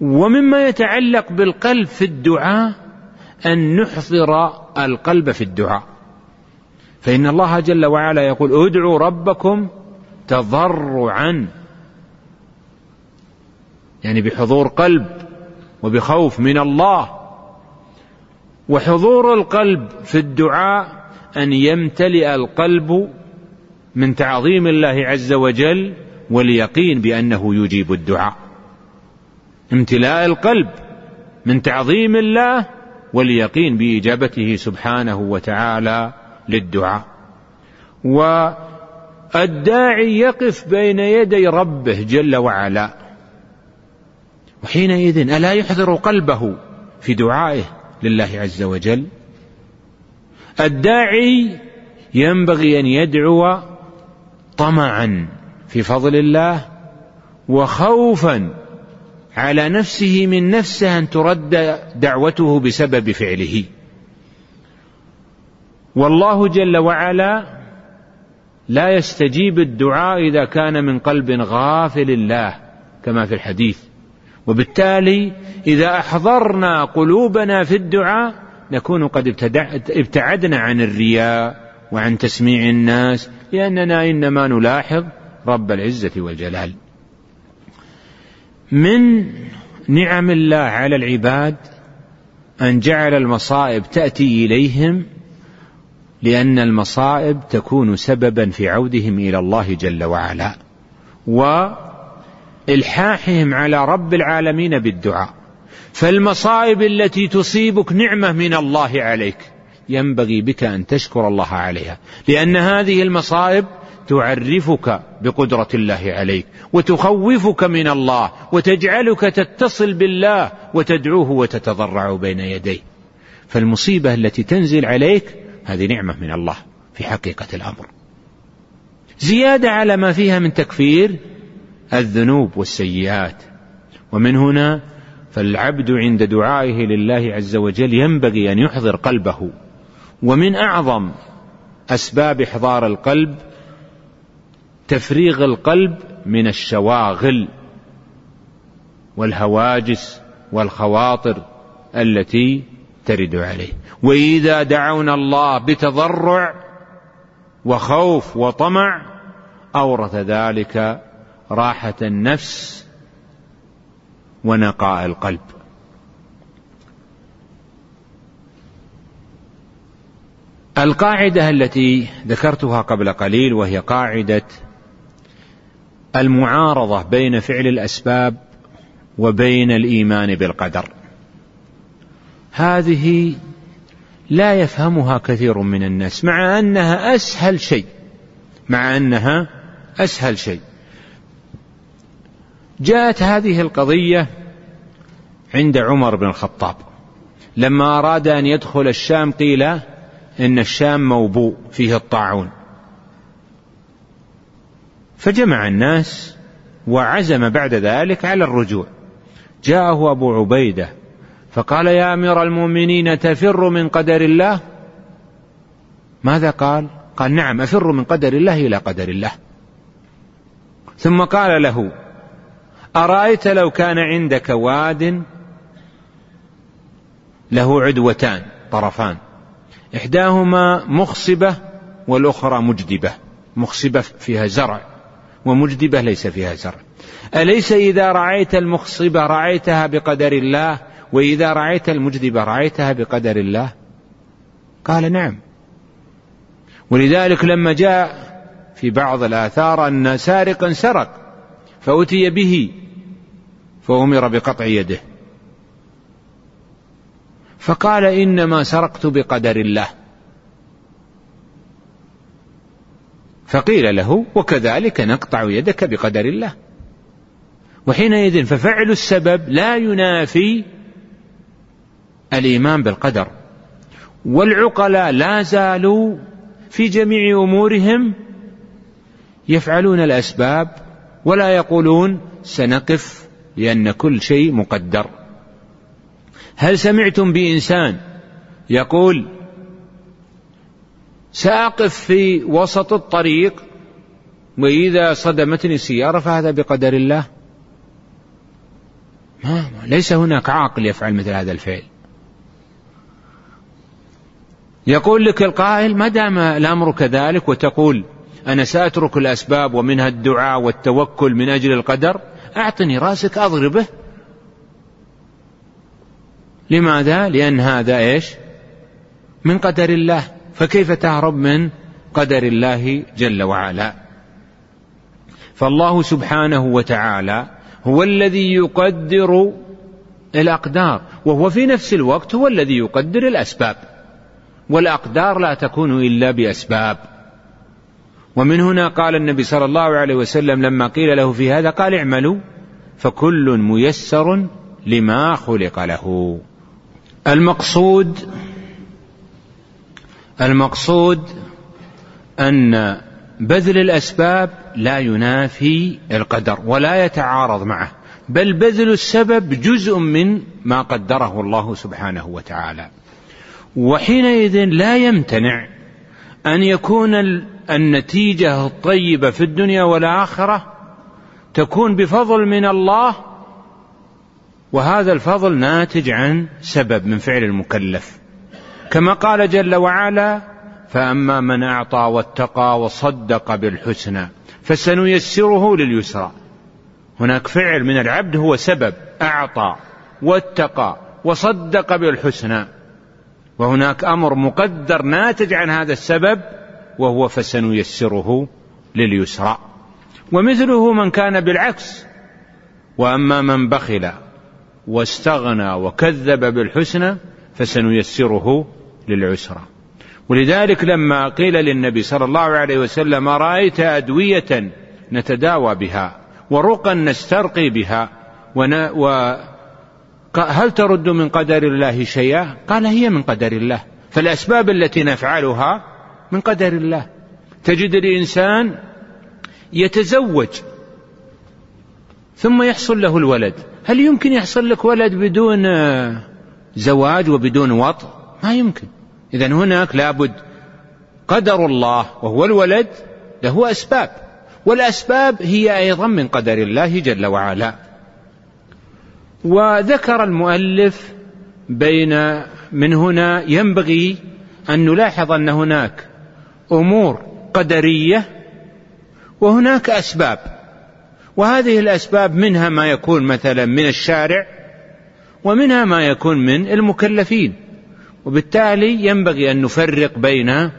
ومما يتعلق بالقلب في الدعاء أن نحضر القلب في الدعاء. فإن الله جل وعلا يقول ادعوا ربكم تضرعا. يعني بحضور قلب وبخوف من الله. وحضور القلب في الدعاء أن يمتلئ القلب من تعظيم الله عز وجل واليقين بأنه يجيب الدعاء. امتلاء القلب من تعظيم الله واليقين بإجابته سبحانه وتعالى للدعاء. والداعي يقف بين يدي ربه جل وعلا. وحينئذ ألا يحضر قلبه في دعائه لله عز وجل؟ الداعي ينبغي أن يدعو طمعا في فضل الله وخوفا على نفسه من نفسه أن ترد دعوته بسبب فعله. والله جل وعلا لا يستجيب الدعاء إذا كان من قلب غافل الله كما في الحديث. وبالتالي إذا أحضرنا قلوبنا في الدعاء نكون قد ابتعدنا عن الرياء وعن تسميع الناس لأننا إنما نلاحظ رب العزة والجلال. من نعم الله على العباد أن جعل المصائب تأتي إليهم لأن المصائب تكون سببا في عودهم إلى الله جل وعلا. والحاحهم على رب العالمين بالدعاء. فالمصائب التي تصيبك نعمة من الله عليك. ينبغي بك أن تشكر الله عليها. لأن هذه المصائب تعرفك بقدرة الله عليك وتخوفك من الله وتجعلك تتصل بالله وتدعوه وتتضرع بين يديه. فالمصيبة التي تنزل عليك هذه نعمة من الله في حقيقة الأمر. زيادة على ما فيها من تكفير الذنوب والسيئات. ومن هنا فالعبد عند دعائه لله عز وجل ينبغي أن يحضر قلبه. ومن أعظم أسباب إحضار القلب تفريغ القلب من الشواغل والهواجس والخواطر التي ترد عليه. وإذا دعونا الله بتضرع وخوف وطمع أورث ذلك راحة النفس ونقاء القلب. القاعدة التي ذكرتها قبل قليل وهي قاعدة المعارضة بين فعل الأسباب وبين الإيمان بالقدر. هذه لا يفهمها كثير من الناس مع أنها أسهل شيء مع أنها أسهل شيء. جاءت هذه القضية عند عمر بن الخطاب. لما أراد أن يدخل الشام قيل إن الشام موبوء فيه الطاعون. فجمع الناس وعزم بعد ذلك على الرجوع. جاءه أبو عبيدة فقال يا أمير المؤمنين تفر من قدر الله؟ ماذا قال؟ قال نعم أفر من قدر الله إلى قدر الله. ثم قال له أرأيت لو كان عندك واد له عدوتان طرفان. إحداهما مخصبة والأخرى مجدبة. مخصبة فيها زرع ومجدبة ليس فيها زرع. أليس إذا رعيت المخصبة رعيتها بقدر الله وإذا رعيت المجدبة رعيتها بقدر الله؟ قال نعم. ولذلك لما جاء في بعض الآثار أن سارقا سرق فأتي به فأمر بقطع يده. فقال إنما سرقت بقدر الله. فقيل له وكذلك نقطع يدك بقدر الله. وحينئذ ففعل السبب لا ينافي الإيمان بالقدر. والعقلاء لا زالوا في جميع أمورهم يفعلون الأسباب ولا يقولون سنقف لأن كل شيء مقدر. هل سمعتم بإنسان يقول سأقف في وسط الطريق وإذا صدمتني سيارة فهذا بقدر الله؟ ما ليس هناك عاقل يفعل مثل هذا الفعل. يقول لك القائل ما دام الأمر كذلك وتقول أنا سأترك الأسباب ومنها الدعاء والتوكل من أجل القدر أعطني رأسك أضربه. لماذا؟ لأن هذا إيش؟ من قدر الله. فكيف تهرب من قدر الله جل وعلا؟ فالله سبحانه وتعالى هو الذي يقدر الأقدار وهو في نفس الوقت هو الذي يقدر الأسباب. والأقدار لا تكون إلا بأسباب. ومن هنا قال النبي صلى الله عليه وسلم لما قيل له في هذا قال اعملوا فكل ميسر لما خلق له. المقصود المقصود أن بذل الأسباب لا ينافي القدر ولا يتعارض معه بل بذل السبب جزء من ما قدره الله سبحانه وتعالى. وحينئذ لا يمتنع أن يكون النتيجة الطيبة في الدنيا والآخرة تكون بفضل من الله وهذا الفضل ناتج عن سبب من فعل المكلف. كما قال جل وعلا فأما من أعطى واتقى وصدق بالحسنى فسنيسره لليسرى. هناك فعل من العبد هو سبب أعطى واتقى وصدق بالحسنى. وهناك أمر مقدر ناتج عن هذا السبب وهو فسنيسره لليسرى. ومثله من كان بالعكس. وأما من بخل واستغنى وكذب بالحسنى فسنيسره للعسرى. ولذلك لما قيل للنبي صلى الله عليه وسلم رأيت أدوية نتداوى بها ورقا نسترقي بها و هل ترد من قدر الله شيئا؟ قال هي من قدر الله. فالأسباب التي نفعلها من قدر الله. تجد الإنسان يتزوج ثم يحصل له الولد. هل يمكن يحصل لك ولد بدون زواج وبدون وطء ما يمكن. اذا هناك لابد قدر الله وهو الولد له أسباب. والأسباب هي أيضا من قدر الله جل وعلا. وذكر المؤلف بين من هنا ينبغي أن نلاحظ أن هناك أمور قدرية وهناك أسباب. وهذه الأسباب منها ما يكون مثلا من الشارع ومنها ما يكون من المكلفين. وبالتالي ينبغي أن نفرق بين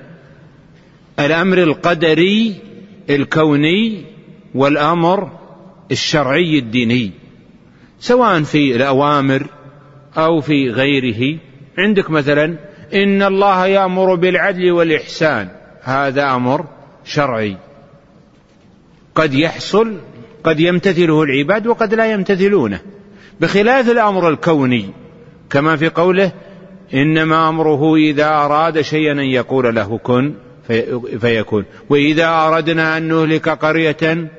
الأمر القدري الكوني والأمر الشرعي الديني سواء في الأوامر أو في غيره. عندك مثلا إن الله يأمر بالعدل والإحسان. هذا أمر شرعي. قد يحصل قد يمتثله العباد وقد لا يمتثلونه. بخلاف الأمر الكوني كما في قوله إنما أمره إذا أراد شيئا أن يقول له كن فيكون. وإذا أردنا أن نهلك قرية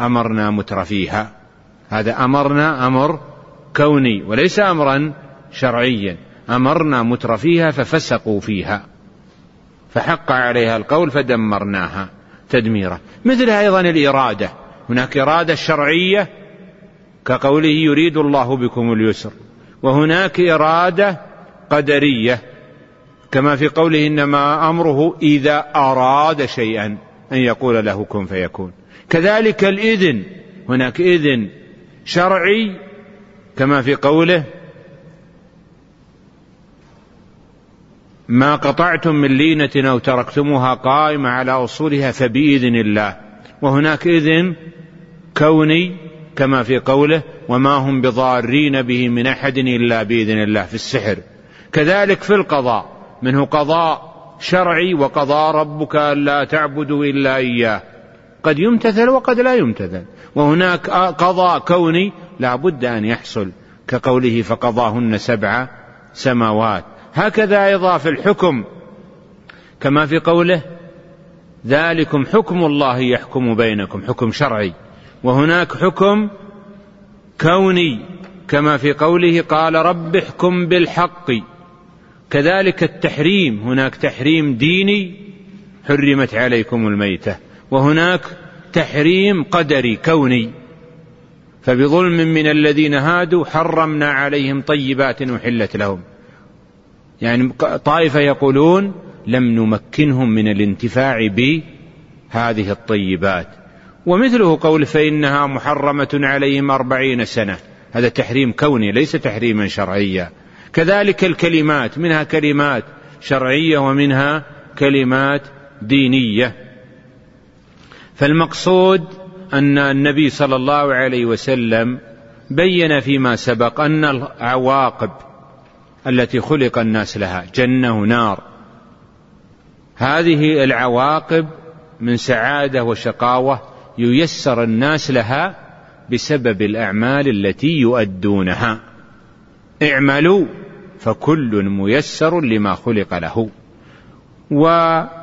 أمرنا متر فيها. هذا أمرنا أمر كوني وليس امرا شرعيا. أمرنا متر فيها ففسقوا فيها. فحق عليها القول فدمرناها تدميرا. مثل أيضا الإرادة. هناك إرادة شرعية كقوله يريد الله بكم اليسر. وهناك إرادة قدرية كما في قوله إنما أمره إذا أراد شيئا أن يقول له كن فيكون. كذلك الإذن. هناك إذن شرعي كما في قوله ما قطعتم من لينة أو تركتموها قائمة على أصولها فبإذن الله. وهناك إذن كوني كما في قوله وما هم بضارين به من أحد إلا بإذن الله في السحر. كذلك في القضاء منه قضاء شرعي وقضى ربك ألا تعبدوا إلا إياه. قد يمتثل وقد لا يمتثل. وهناك قضاء كوني لا بد أن يحصل كقوله فقضاهن سبع سماوات. هكذا أيضا في الحكم كما في قوله ذلكم حكم الله يحكم بينكم حكم شرعي. وهناك حكم كوني كما في قوله قال رب احكم بالحق. كذلك التحريم هناك تحريم ديني حرمت عليكم الميتة. وهناك تحريم قدري كوني. فبظلم من الذين هادوا حرمنا عليهم طيبات أحلت لهم. يعني طائفة يقولون لم نمكنهم من الانتفاع بهذه الطيبات. ومثله قول فإنها محرمة عليهم أربعين سنة. هذا تحريم كوني ليس تحريما شرعيا. كذلك الكلمات منها كلمات شرعية ومنها كلمات دينية. فالمقصود أن النبي صلى الله عليه وسلم بين فيما سبق أن العواقب التي خلق الناس لها جنة ونار. هذه العواقب من سعادة وشقاوة ييسر الناس لها بسبب الأعمال التي يؤدونها. اعملوا فكل ميسر لما خلق له. وهذا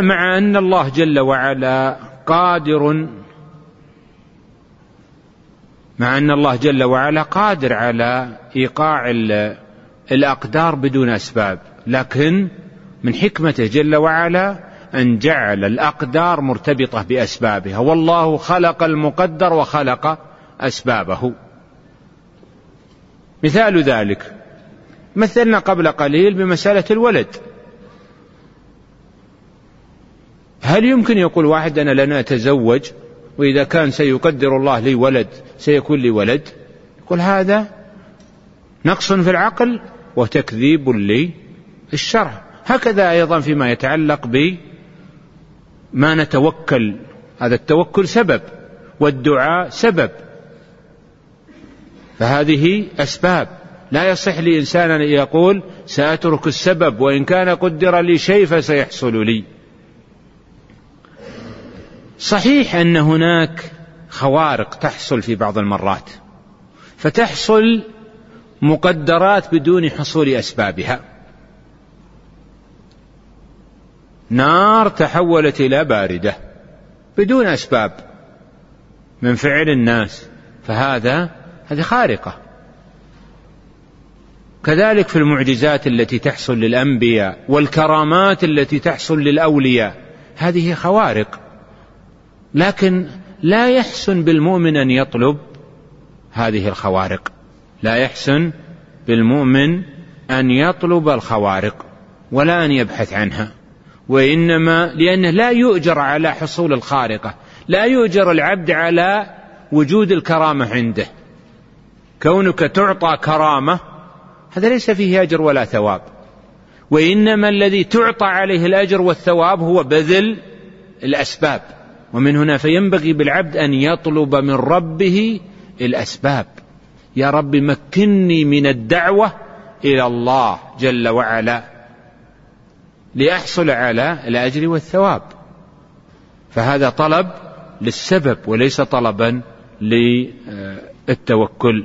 مع أن الله جل وعلا قادر مع أن الله جل وعلا قادر على إيقاع الأقدار بدون أسباب. لكن من حكمته جل وعلا أن جعل الأقدار مرتبطة بأسبابها. والله خلق المقدر وخلق أسبابه. مثال ذلك. مثلنا قبل قليل بمسألة الولد. هل يمكن يقول واحد أنا لن أتزوج وإذا كان سيقدر الله لي ولد سيكون لي ولد يقول هذا نقص في العقل وتكذيب للشرع هكذا أيضا فيما يتعلق بما نتوكل. هذا التوكل سبب والدعاء سبب. فهذه أسباب. لا يصح لإنسان أن يقول سأترك السبب وإن كان قدر لي شيء فسيحصل لي. صحيح أن هناك خوارق تحصل في بعض المرات فتحصل مقدرات بدون حصول أسبابها. نار تحولت إلى باردة بدون أسباب من فعل الناس فهذا هذه خارقة. كذلك في المعجزات التي تحصل للأنبياء والكرامات التي تحصل للأولياء هذه خوارق. لكن لا يحسن بالمؤمن أن يطلب هذه الخوارق. لا يحسن بالمؤمن أن يطلب الخوارق ولا أن يبحث عنها. وإنما لأنه لا يؤجر على حصول الخارقة. لا يؤجر العبد على وجود الكرامة عنده. كونك تعطى كرامة هذا ليس فيه أجر ولا ثواب. وإنما الذي تعطى عليه الأجر والثواب هو بذل الأسباب. ومن هنا فينبغي بالعبد أن يطلب من ربه الأسباب. يا رب مكني من الدعوة إلى الله جل وعلا لأحصل على الأجر والثواب. فهذا طلب للسبب وليس طلبا للتوكل.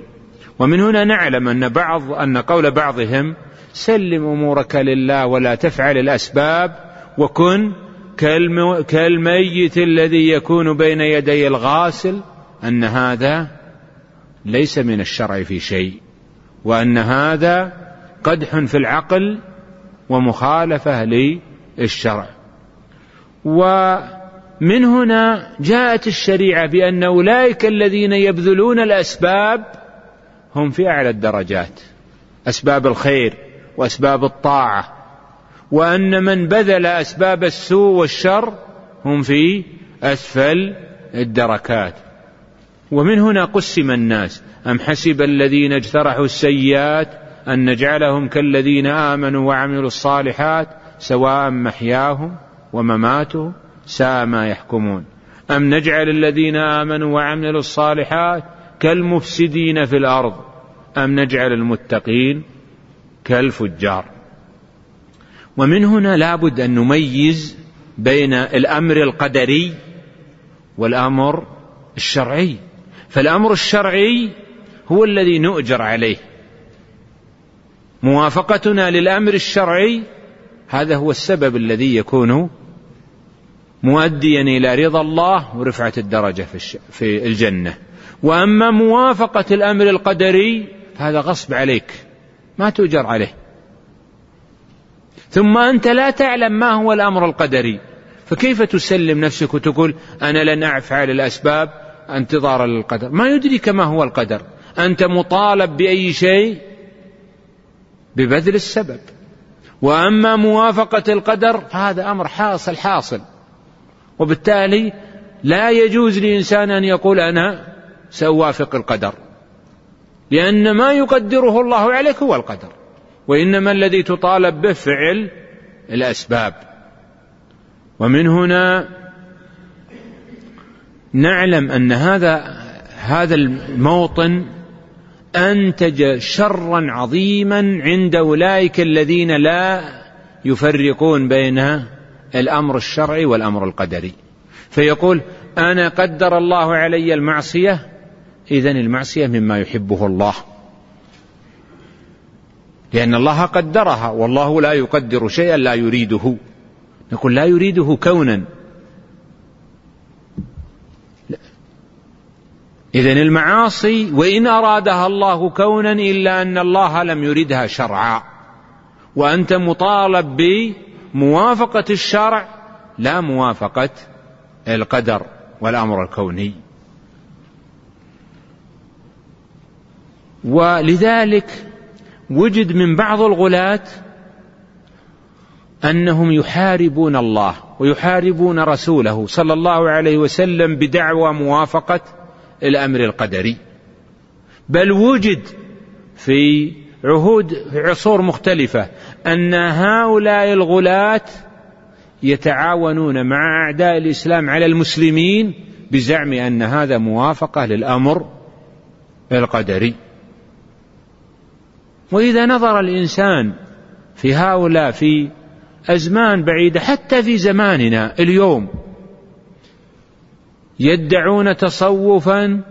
ومن هنا نعلم أن بعض أن قول بعضهم سلم أمورك لله ولا تفعل الأسباب وكن كالميت الذي يكون بين يدي الغاسل أن هذا ليس من الشرع في شيء وأن هذا قدح في العقل ومخالفة للشرع. ومن هنا جاءت الشريعة بأن أولئك الذين يبذلون الأسباب هم في أعلى الدرجات أسباب الخير وأسباب الطاعة. وأن من بذل أسباب السوء والشر هم في أسفل الدركات. ومن هنا قسم الناس. أم حسب الذين اجترحوا السيئات أن نجعلهم كالذين آمنوا وعملوا الصالحات سواء محياهم ومماتهم ساء ما يحكمون. أم نجعل الذين آمنوا وعملوا الصالحات كالمفسدين في الأرض. أم نجعل المتقين كالفجار. ومن هنا لابد أن نميز بين الأمر القدري والأمر الشرعي. فالأمر الشرعي هو الذي نؤجر عليه. موافقتنا للأمر الشرعي هذا هو السبب الذي يكون مؤديا إلى رضا الله ورفعة الدرجة في الجنة. وأما موافقة الأمر القدري هذا غصب عليك. ما تؤجر عليه. ثم أنت لا تعلم ما هو الأمر القدري. فكيف تسلم نفسك وتقول أنا لن أفعل الأسباب؟ انتظارا للقدر. ما يدريك ما هو القدر. أنت مطالب بأي شيء؟ ببذل السبب. وأما موافقة القدر فهذا أمر حاصل حاصل. وبالتالي لا يجوز لإنسان أن يقول أنا سأوافق القدر. لأن ما يقدره الله عليك هو القدر. وإنما الذي تطالب به فعل الأسباب. ومن هنا نعلم أن هذا هذا الموطن أنتج شرا عظيما عند أولئك الذين لا يفرقون بين الأمر الشرعي والأمر القدري. فيقول أنا قدر الله علي المعصية إذا المعصية مما يحبه الله. لأن الله قدرها والله لا يقدر شيئا لا يريده. نقول لا يريده كونا. إذا المعاصي وإن أرادها الله كونا إلا أن الله لم يردها شرعا. وأنت مطالب بموافقة الشرع لا موافقة القدر والأمر الكوني. ولذلك وجد من بعض الغلاة أنهم يحاربون الله ويحاربون رسوله صلى الله عليه وسلم بدعوى موافقة الأمر القدري. بل وجد في عهود عصور مختلفة أن هؤلاء الغلاة يتعاونون مع أعداء الإسلام على المسلمين بزعم أن هذا موافقة للأمر القدري. وإذا نظر الإنسان في هؤلاء في أزمان بعيدة حتى في زماننا اليوم يدعون تصوفا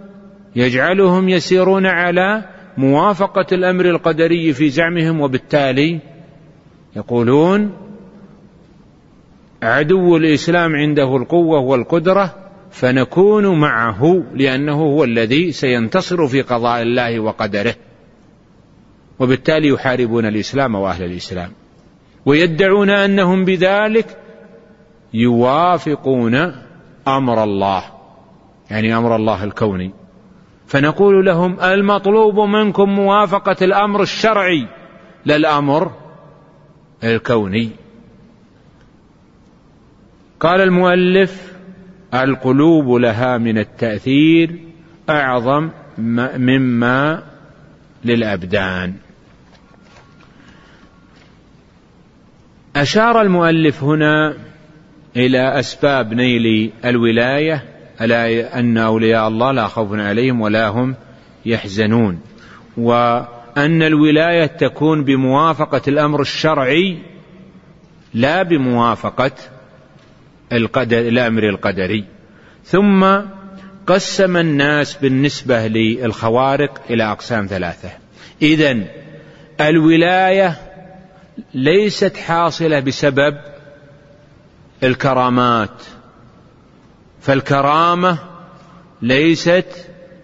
يجعلهم يسيرون على موافقة الأمر القدري في زعمهم وبالتالي يقولون عدو الإسلام عنده القوة والقدرة فنكون معه لأنه هو الذي سينتصر في قضاء الله وقدره. وبالتالي يحاربون الإسلام وأهل الإسلام. ويدعون أنهم بذلك يوافقون أمر الله يعني أمر الله الكوني. فنقول لهم المطلوب منكم موافقة الأمر الشرعي لا الأمر الكوني. قال المؤلف القلوب لها من التأثير أعظم مما للأبدان. أشار المؤلف هنا إلى أسباب نيل الولاية ألا أن أولياء الله لا خوف عليهم ولا هم يحزنون وأن الولاية تكون بموافقة الأمر الشرعي لا بموافقة القدر الأمر القدري. ثم قسم الناس بالنسبة للخوارق إلى أقسام ثلاثة. إذا الولاية ليست حاصلة بسبب الكرامات فالكرامة ليست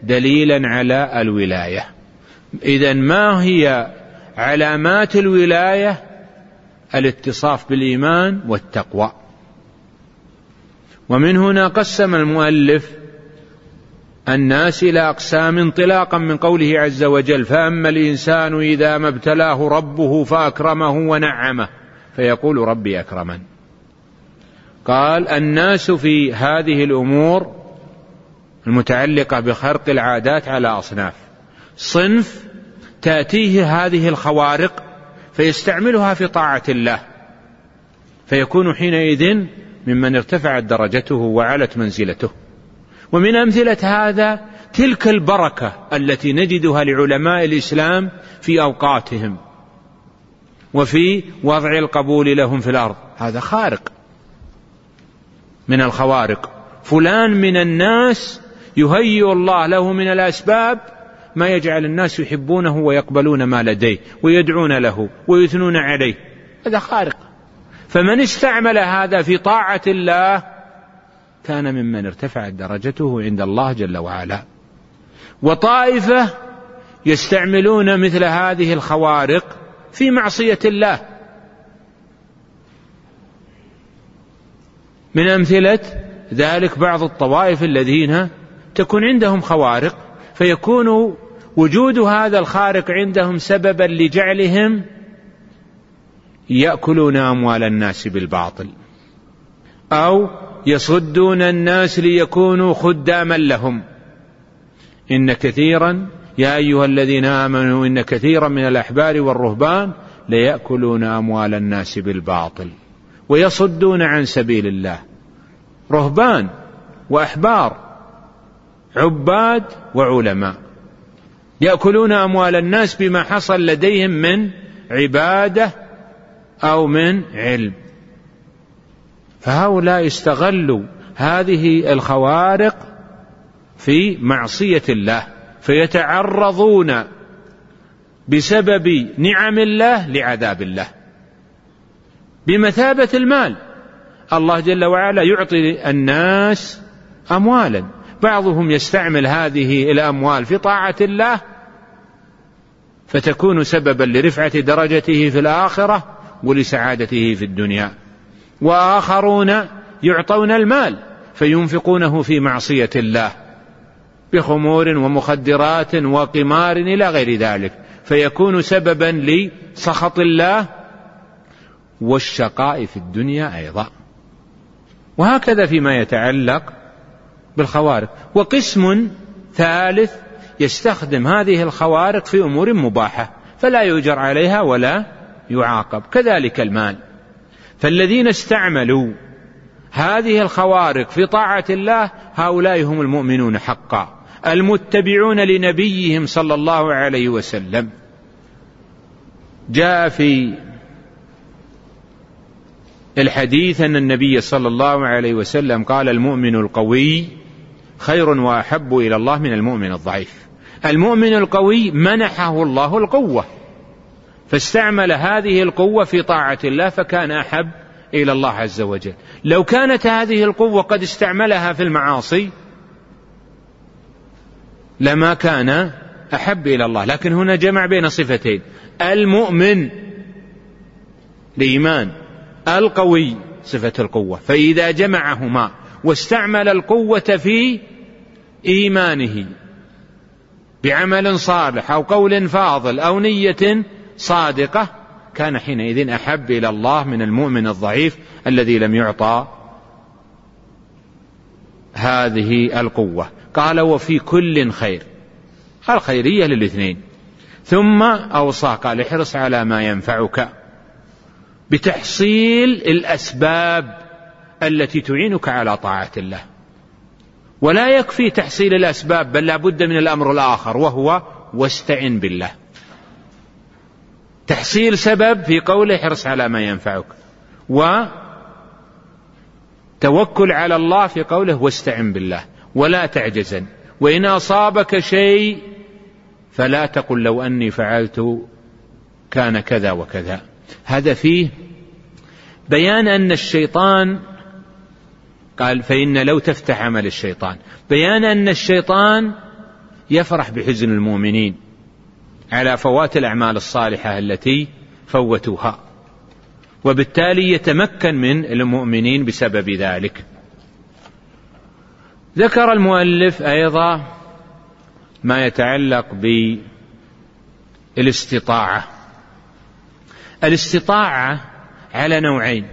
دليلا على الولاية. إذا ما هي علامات الولاية؟ الاتصاف بالإيمان والتقوى. ومن هنا قسم المؤلف الناس إلى أقسام انطلاقا من قوله عز وجل فأما الإنسان إذا ما ابتلاه ربه فأكرمه ونعمه. فيقول ربي أكرمن. قال الناس في هذه الأمور المتعلقة بخرق العادات على أصناف. صنف تأتيه هذه الخوارق فيستعملها في طاعة الله. فيكون حينئذ ممن ارتفعت درجته وعلت منزلته. ومن أمثلة هذا تلك البركة التي نجدها لعلماء الإسلام في أوقاتهم وفي وضع القبول لهم في الأرض. هذا خارق من الخوارق. فلان من الناس يهيئ الله له من الأسباب ما يجعل الناس يحبونه ويقبلون ما لديه ويدعون له ويثنون عليه. هذا خارق. فمن استعمل هذا في طاعة الله كان ممن ارتفعت درجته عند الله جل وعلا. وطائفة يستعملون مثل هذه الخوارق في معصية الله. من أمثلة ذلك بعض الطوائف الذين تكون عندهم خوارق فيكون وجود هذا الخارق عندهم سببا لجعلهم يأكلون أموال الناس بالباطل. أو يصدون الناس ليكونوا خداما لهم. إن كثيرا يا أيها الذين آمنوا إن كثيرا من الأحبار والرهبان ليأكلون أموال الناس بالباطل ويصدون عن سبيل الله. رهبان وأحبار عباد وعلماء يأكلون أموال الناس بما حصل لديهم من عبادة أو من علم. فهؤلاء استغلوا هذه الخوارق في معصية الله فيتعرضون بسبب نعم الله لعذاب الله بمثابة المال. الله جل وعلا يعطي الناس أموالا. بعضهم يستعمل هذه الأموال في طاعة الله فتكون سببا لرفعة درجته في الآخرة ولسعادته في الدنيا. وآخرون يعطون المال فينفقونه في معصية الله بخمور ومخدرات وقمار إلى غير ذلك فيكون سببا لسخط الله والشقاء في الدنيا أيضا. وهكذا فيما يتعلق بالخوارق. وقسم ثالث يستخدم هذه الخوارق في أمور مباحة فلا يؤجر عليها ولا يعاقب. كذلك المال. فالذين استعملوا هذه الخوارق في طاعة الله هؤلاء هم المؤمنون حقا المتبعون لنبيهم صلى الله عليه وسلم. جاء في الحديث أن النبي صلى الله عليه وسلم قال المؤمن القوي خير وأحب إلى الله من المؤمن الضعيف. المؤمن القوي منحه الله القوة. فاستعمل هذه القوة في طاعة الله فكان أحب إلى الله عز وجل. لو كانت هذه القوة قد استعملها في المعاصي لما كان أحب إلى الله. لكن هنا جمع بين صفتين. المؤمن الإيمان القوي صفة القوة. فإذا جمعهما واستعمل القوة في إيمانه بعمل صالح أو قول فاضل أو نية صادقة كان حينئذ أحب إلى الله من المؤمن الضعيف الذي لم يعطى هذه القوة. قال وفي كل خير. الخيرية للاثنين. ثم أوصى قال احرص على ما ينفعك بتحصيل الأسباب التي تعينك على طاعة الله. ولا يكفي تحصيل الأسباب بل لا بد من الأمر الآخر وهو واستعن بالله. تحصيل سبب في قوله احرص على ما ينفعك. وتوكل على الله في قوله واستعن بالله ولا تعجزن. وإن أصابك شيء فلا تقل لو أني فعلت كان كذا وكذا. هذا فيه بيان أن الشيطان قال فإن لو تفتح عمل الشيطان. بيان أن الشيطان يفرح بحزن المؤمنين. على فوات الأعمال الصالحة التي فوتوها. وبالتالي يتمكن من المؤمنين بسبب ذلك. ذكر المؤلف أيضا ما يتعلق بالاستطاعة. الاستطاعة على نوعين.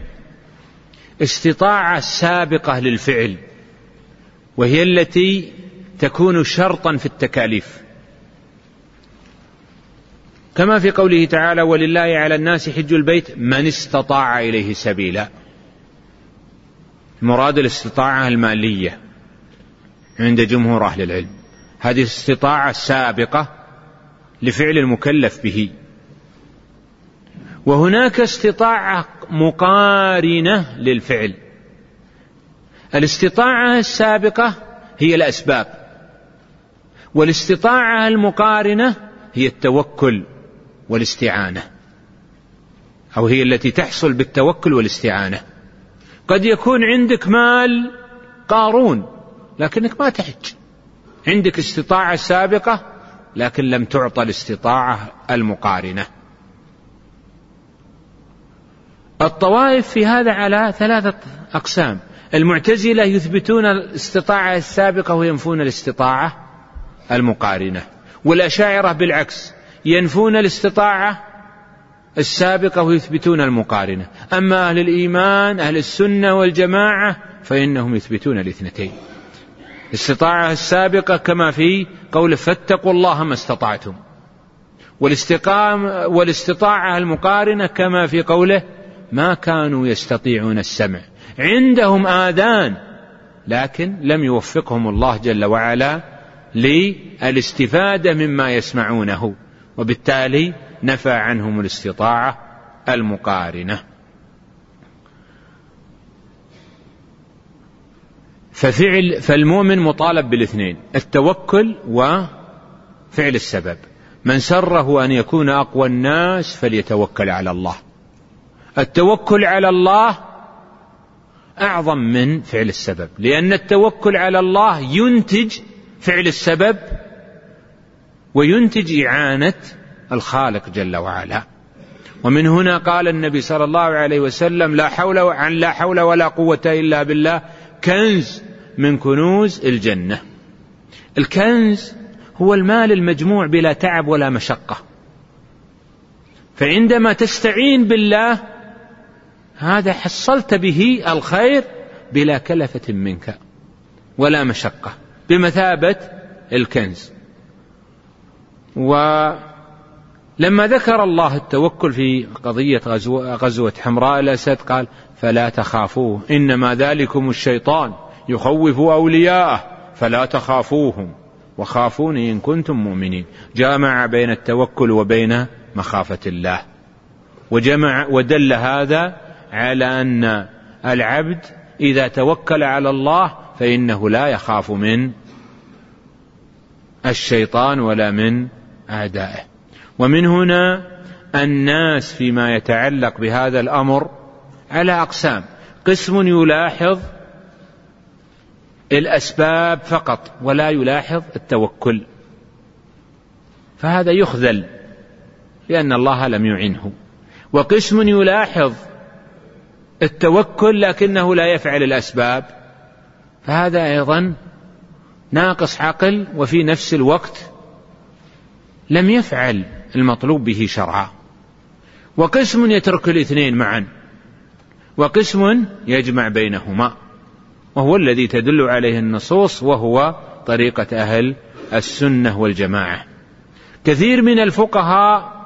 استطاعة سابقة للفعل وهي التي تكون شرطا في التكاليف. كما في قوله تعالى ولله على الناس حج البيت من استطاع إليه سبيلا. مراد الاستطاعة المالية عند جمهور أهل العلم. هذه استطاعة سابقة لفعل المكلف به. وهناك استطاعة مقارنة للفعل. الاستطاعة السابقة هي الأسباب. والاستطاعة المقارنة هي التوكل. والاستعانة. أو هي التي تحصل بالتوكل والاستعانة. قد يكون عندك مال قارون لكنك ما تحج. عندك استطاعة سابقة لكن لم تعطى الاستطاعة المقارنة. الطوائف في هذا على ثلاثة أقسام. المعتزلة يثبتون الاستطاعة السابقة وينفون الاستطاعة المقارنة. والأشاعرة بالعكس. ينفون الاستطاعة السابقة ويثبتون المقارنة. أما أهل الإيمان أهل السنة والجماعة فإنهم يثبتون الاثنتين. الاستطاعة السابقة كما في قول فاتقوا الله ما استطعتم. والاستقام والاستطاعة المقارنة كما في قوله ما كانوا يستطيعون السمع. عندهم آذان لكن لم يوفقهم الله جل وعلا للاستفادة مما يسمعونه. وبالتالي نفى عنهم الاستطاعة المقارنة. ففعل فالمؤمن مطالب بالاثنين التوكل وفعل السبب. من سره أن يكون أقوى الناس فليتوكل على الله. التوكل على الله أعظم من فعل السبب لأن التوكل على الله ينتج فعل السبب وينتج إعانة الخالق جل وعلا. ومن هنا قال النبي صلى الله عليه وسلم لا حول عن لا حول ولا قوة إلا بالله كنز من كنوز الجنة. الكنز هو المال المجموع بلا تعب ولا مشقة. فعندما تستعين بالله هذا حصلت به الخير بلا كلفة منك ولا مشقة بمثابة الكنز. ولما ذكر الله التوكل في قضية غزوه, غزوة حمراء الأسد قال فلا تخافوه إنما ذلكم الشيطان يخوف أولياءه فلا تخافوهم وخافوني إن كنتم مؤمنين. جامع بين التوكل وبين مخافة الله. وجمع ودل هذا على أن العبد إذا توكل على الله فإنه لا يخاف من الشيطان ولا من أعدائه ومن هنا الناس فيما يتعلق بهذا الأمر على أقسام. قسم يلاحظ الأسباب فقط ولا يلاحظ التوكل. فهذا يخذل لأن الله لم يعنه. وقسم يلاحظ التوكل لكنه لا يفعل الأسباب. فهذا أيضا ناقص عقل وفي نفس الوقت لم يفعل المطلوب به شرعا. وقسم يترك الاثنين معا. وقسم يجمع بينهما. وهو الذي تدل عليه النصوص وهو طريقة أهل السنة والجماعة. كثير من الفقهاء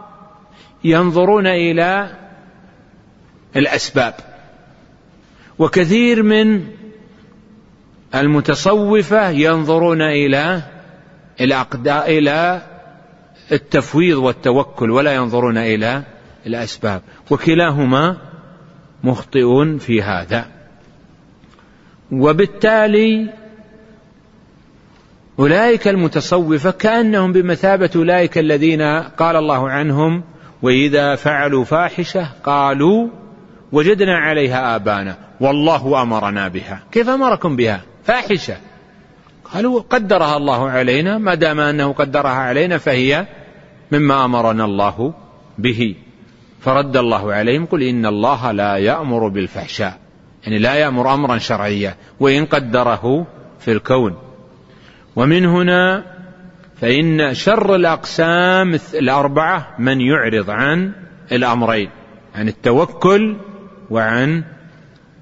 ينظرون إلى الأسباب. وكثير من المتصوفة ينظرون إلى إلى التفويض والتوكل ولا ينظرون إلى الأسباب وكلاهما مخطئون في هذا. وبالتالي أولئك المتصوفة كأنهم بمثابة أولئك الذين قال الله عنهم وإذا فعلوا فاحشة قالوا وجدنا عليها آبانا والله أمرنا بها. كيف أمركم بها؟ فاحشة. قالوا قدرها الله علينا ما دام أنه قدرها علينا فهي مما أمرنا الله به. فرد الله عليهم قل إن الله لا يأمر بالفحشاء. يعني لا يأمر أمرا شرعيا وإن قدره في الكون. ومن هنا فإن شر الأقسام الأربعة من يعرض عن الأمرين عن التوكل وعن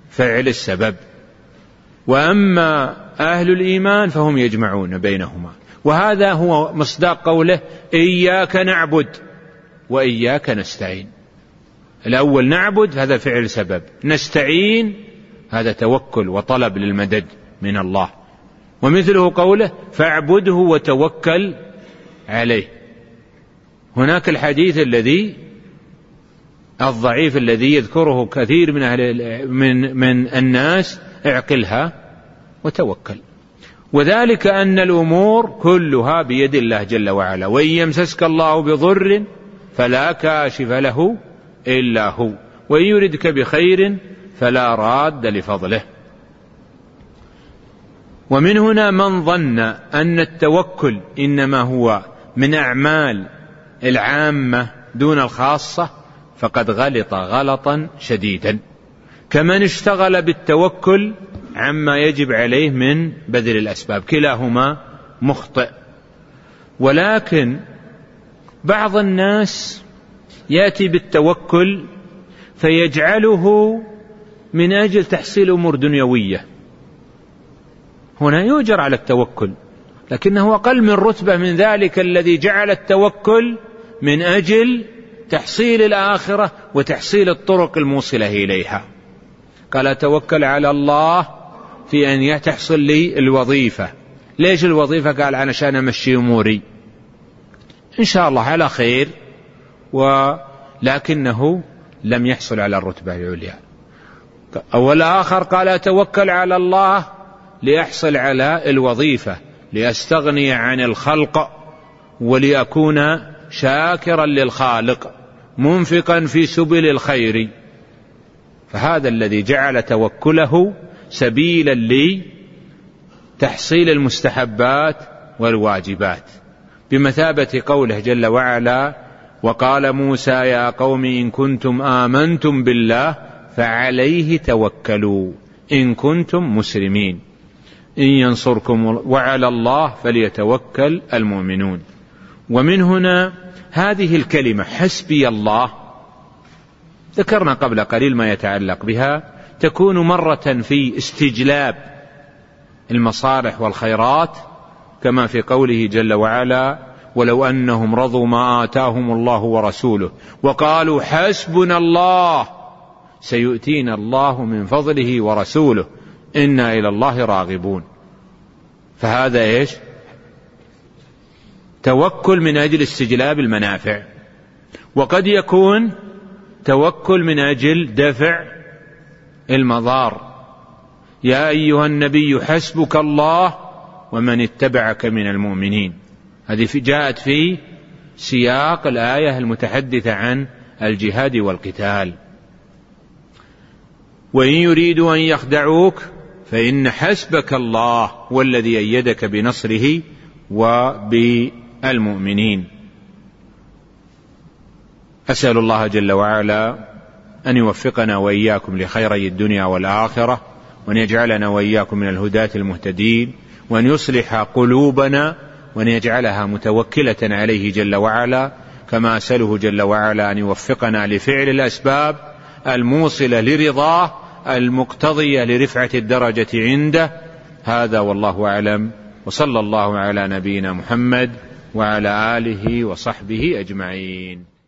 فعل السبب. وأما أهل الإيمان فهم يجمعون بينهما. وهذا هو مصداق قوله إياك نعبد وإياك نستعين. الأول نعبد هذا فعل سبب. نستعين هذا توكل وطلب للمدد من الله. ومثله قوله فاعبده وتوكل عليه. هناك الحديث الذي الضعيف الذي يذكره كثير من أهل من من الناس اعقلها وتوكل. وذلك أن الأمور كلها بيد الله جل وعلا. وإن يمسسك الله بضر فلا كاشف له إلا هو. وإن يردك بخير فلا راد لفضله. ومن هنا من ظن أن التوكل إنما هو من أعمال العامة دون الخاصة فقد غلط غلطا شديدا. كمن اشتغل بالتوكل عما يجب عليه من بذل الأسباب. كلاهما مخطئ. ولكن بعض الناس يأتي بالتوكل فيجعله من أجل تحصيل أمور دنيوية. هنا يؤجر على التوكل لكنه أقل من رتبة من ذلك الذي جعل التوكل من أجل تحصيل الآخرة وتحصيل الطرق الموصلة إليها. قال أتوكل على الله في أن تحصل لي الوظيفة. ليش الوظيفة؟ قال علشان أمشي أموري. إن شاء الله على خير. ولكنه لم يحصل على الرتبة العليا. والآخر قال أتوكل على الله لأحصل على الوظيفة لأستغني عن الخلق ولأكون شاكرا للخالق منفقا في سبل الخير. فهذا الذي جعل توكله سبيلا لتحصيل المستحبات والواجبات. بمثابة قوله جل وعلا وقال موسى يا قوم إن كنتم آمنتم بالله فعليه توكلوا إن كنتم مسلمين. إن ينصركم وعلى الله فليتوكل المؤمنون. ومن هنا هذه الكلمة حسبي الله. ذكرنا قبل قليل ما يتعلق بها. تكون مرة في استجلاب المصالح والخيرات كما في قوله جل وعلا ولو أنهم رضوا ما آتاهم الله ورسوله وقالوا حسبنا الله سيؤتينا الله من فضله ورسوله إنا إلى الله راغبون. فهذا إيش؟ توكل من أجل استجلاب المنافع. وقد يكون توكل من أجل دفع المضار. يا أيها النبي حسبك الله ومن اتبعك من المؤمنين. هذه جاءت في سياق الآية المتحدثة عن الجهاد والقتال. وإن يريدوا أن يخدعوك فإن حسبك الله والذي أيدك بنصره وبالمؤمنين. أسأل الله جل وعلا أن يوفقنا وإياكم لخيري الدنيا والآخرة وأن يجعلنا وإياكم من الهداة المهتدين وأن يصلح قلوبنا وأن يجعلها متوكلة عليه جل وعلا كما أسأله جل وعلا أن يوفقنا لفعل الأسباب الموصلة لرضاه المقتضية لرفعة الدرجة عنده. هذا والله أعلم وصلى الله على نبينا محمد وعلى آله وصحبه أجمعين.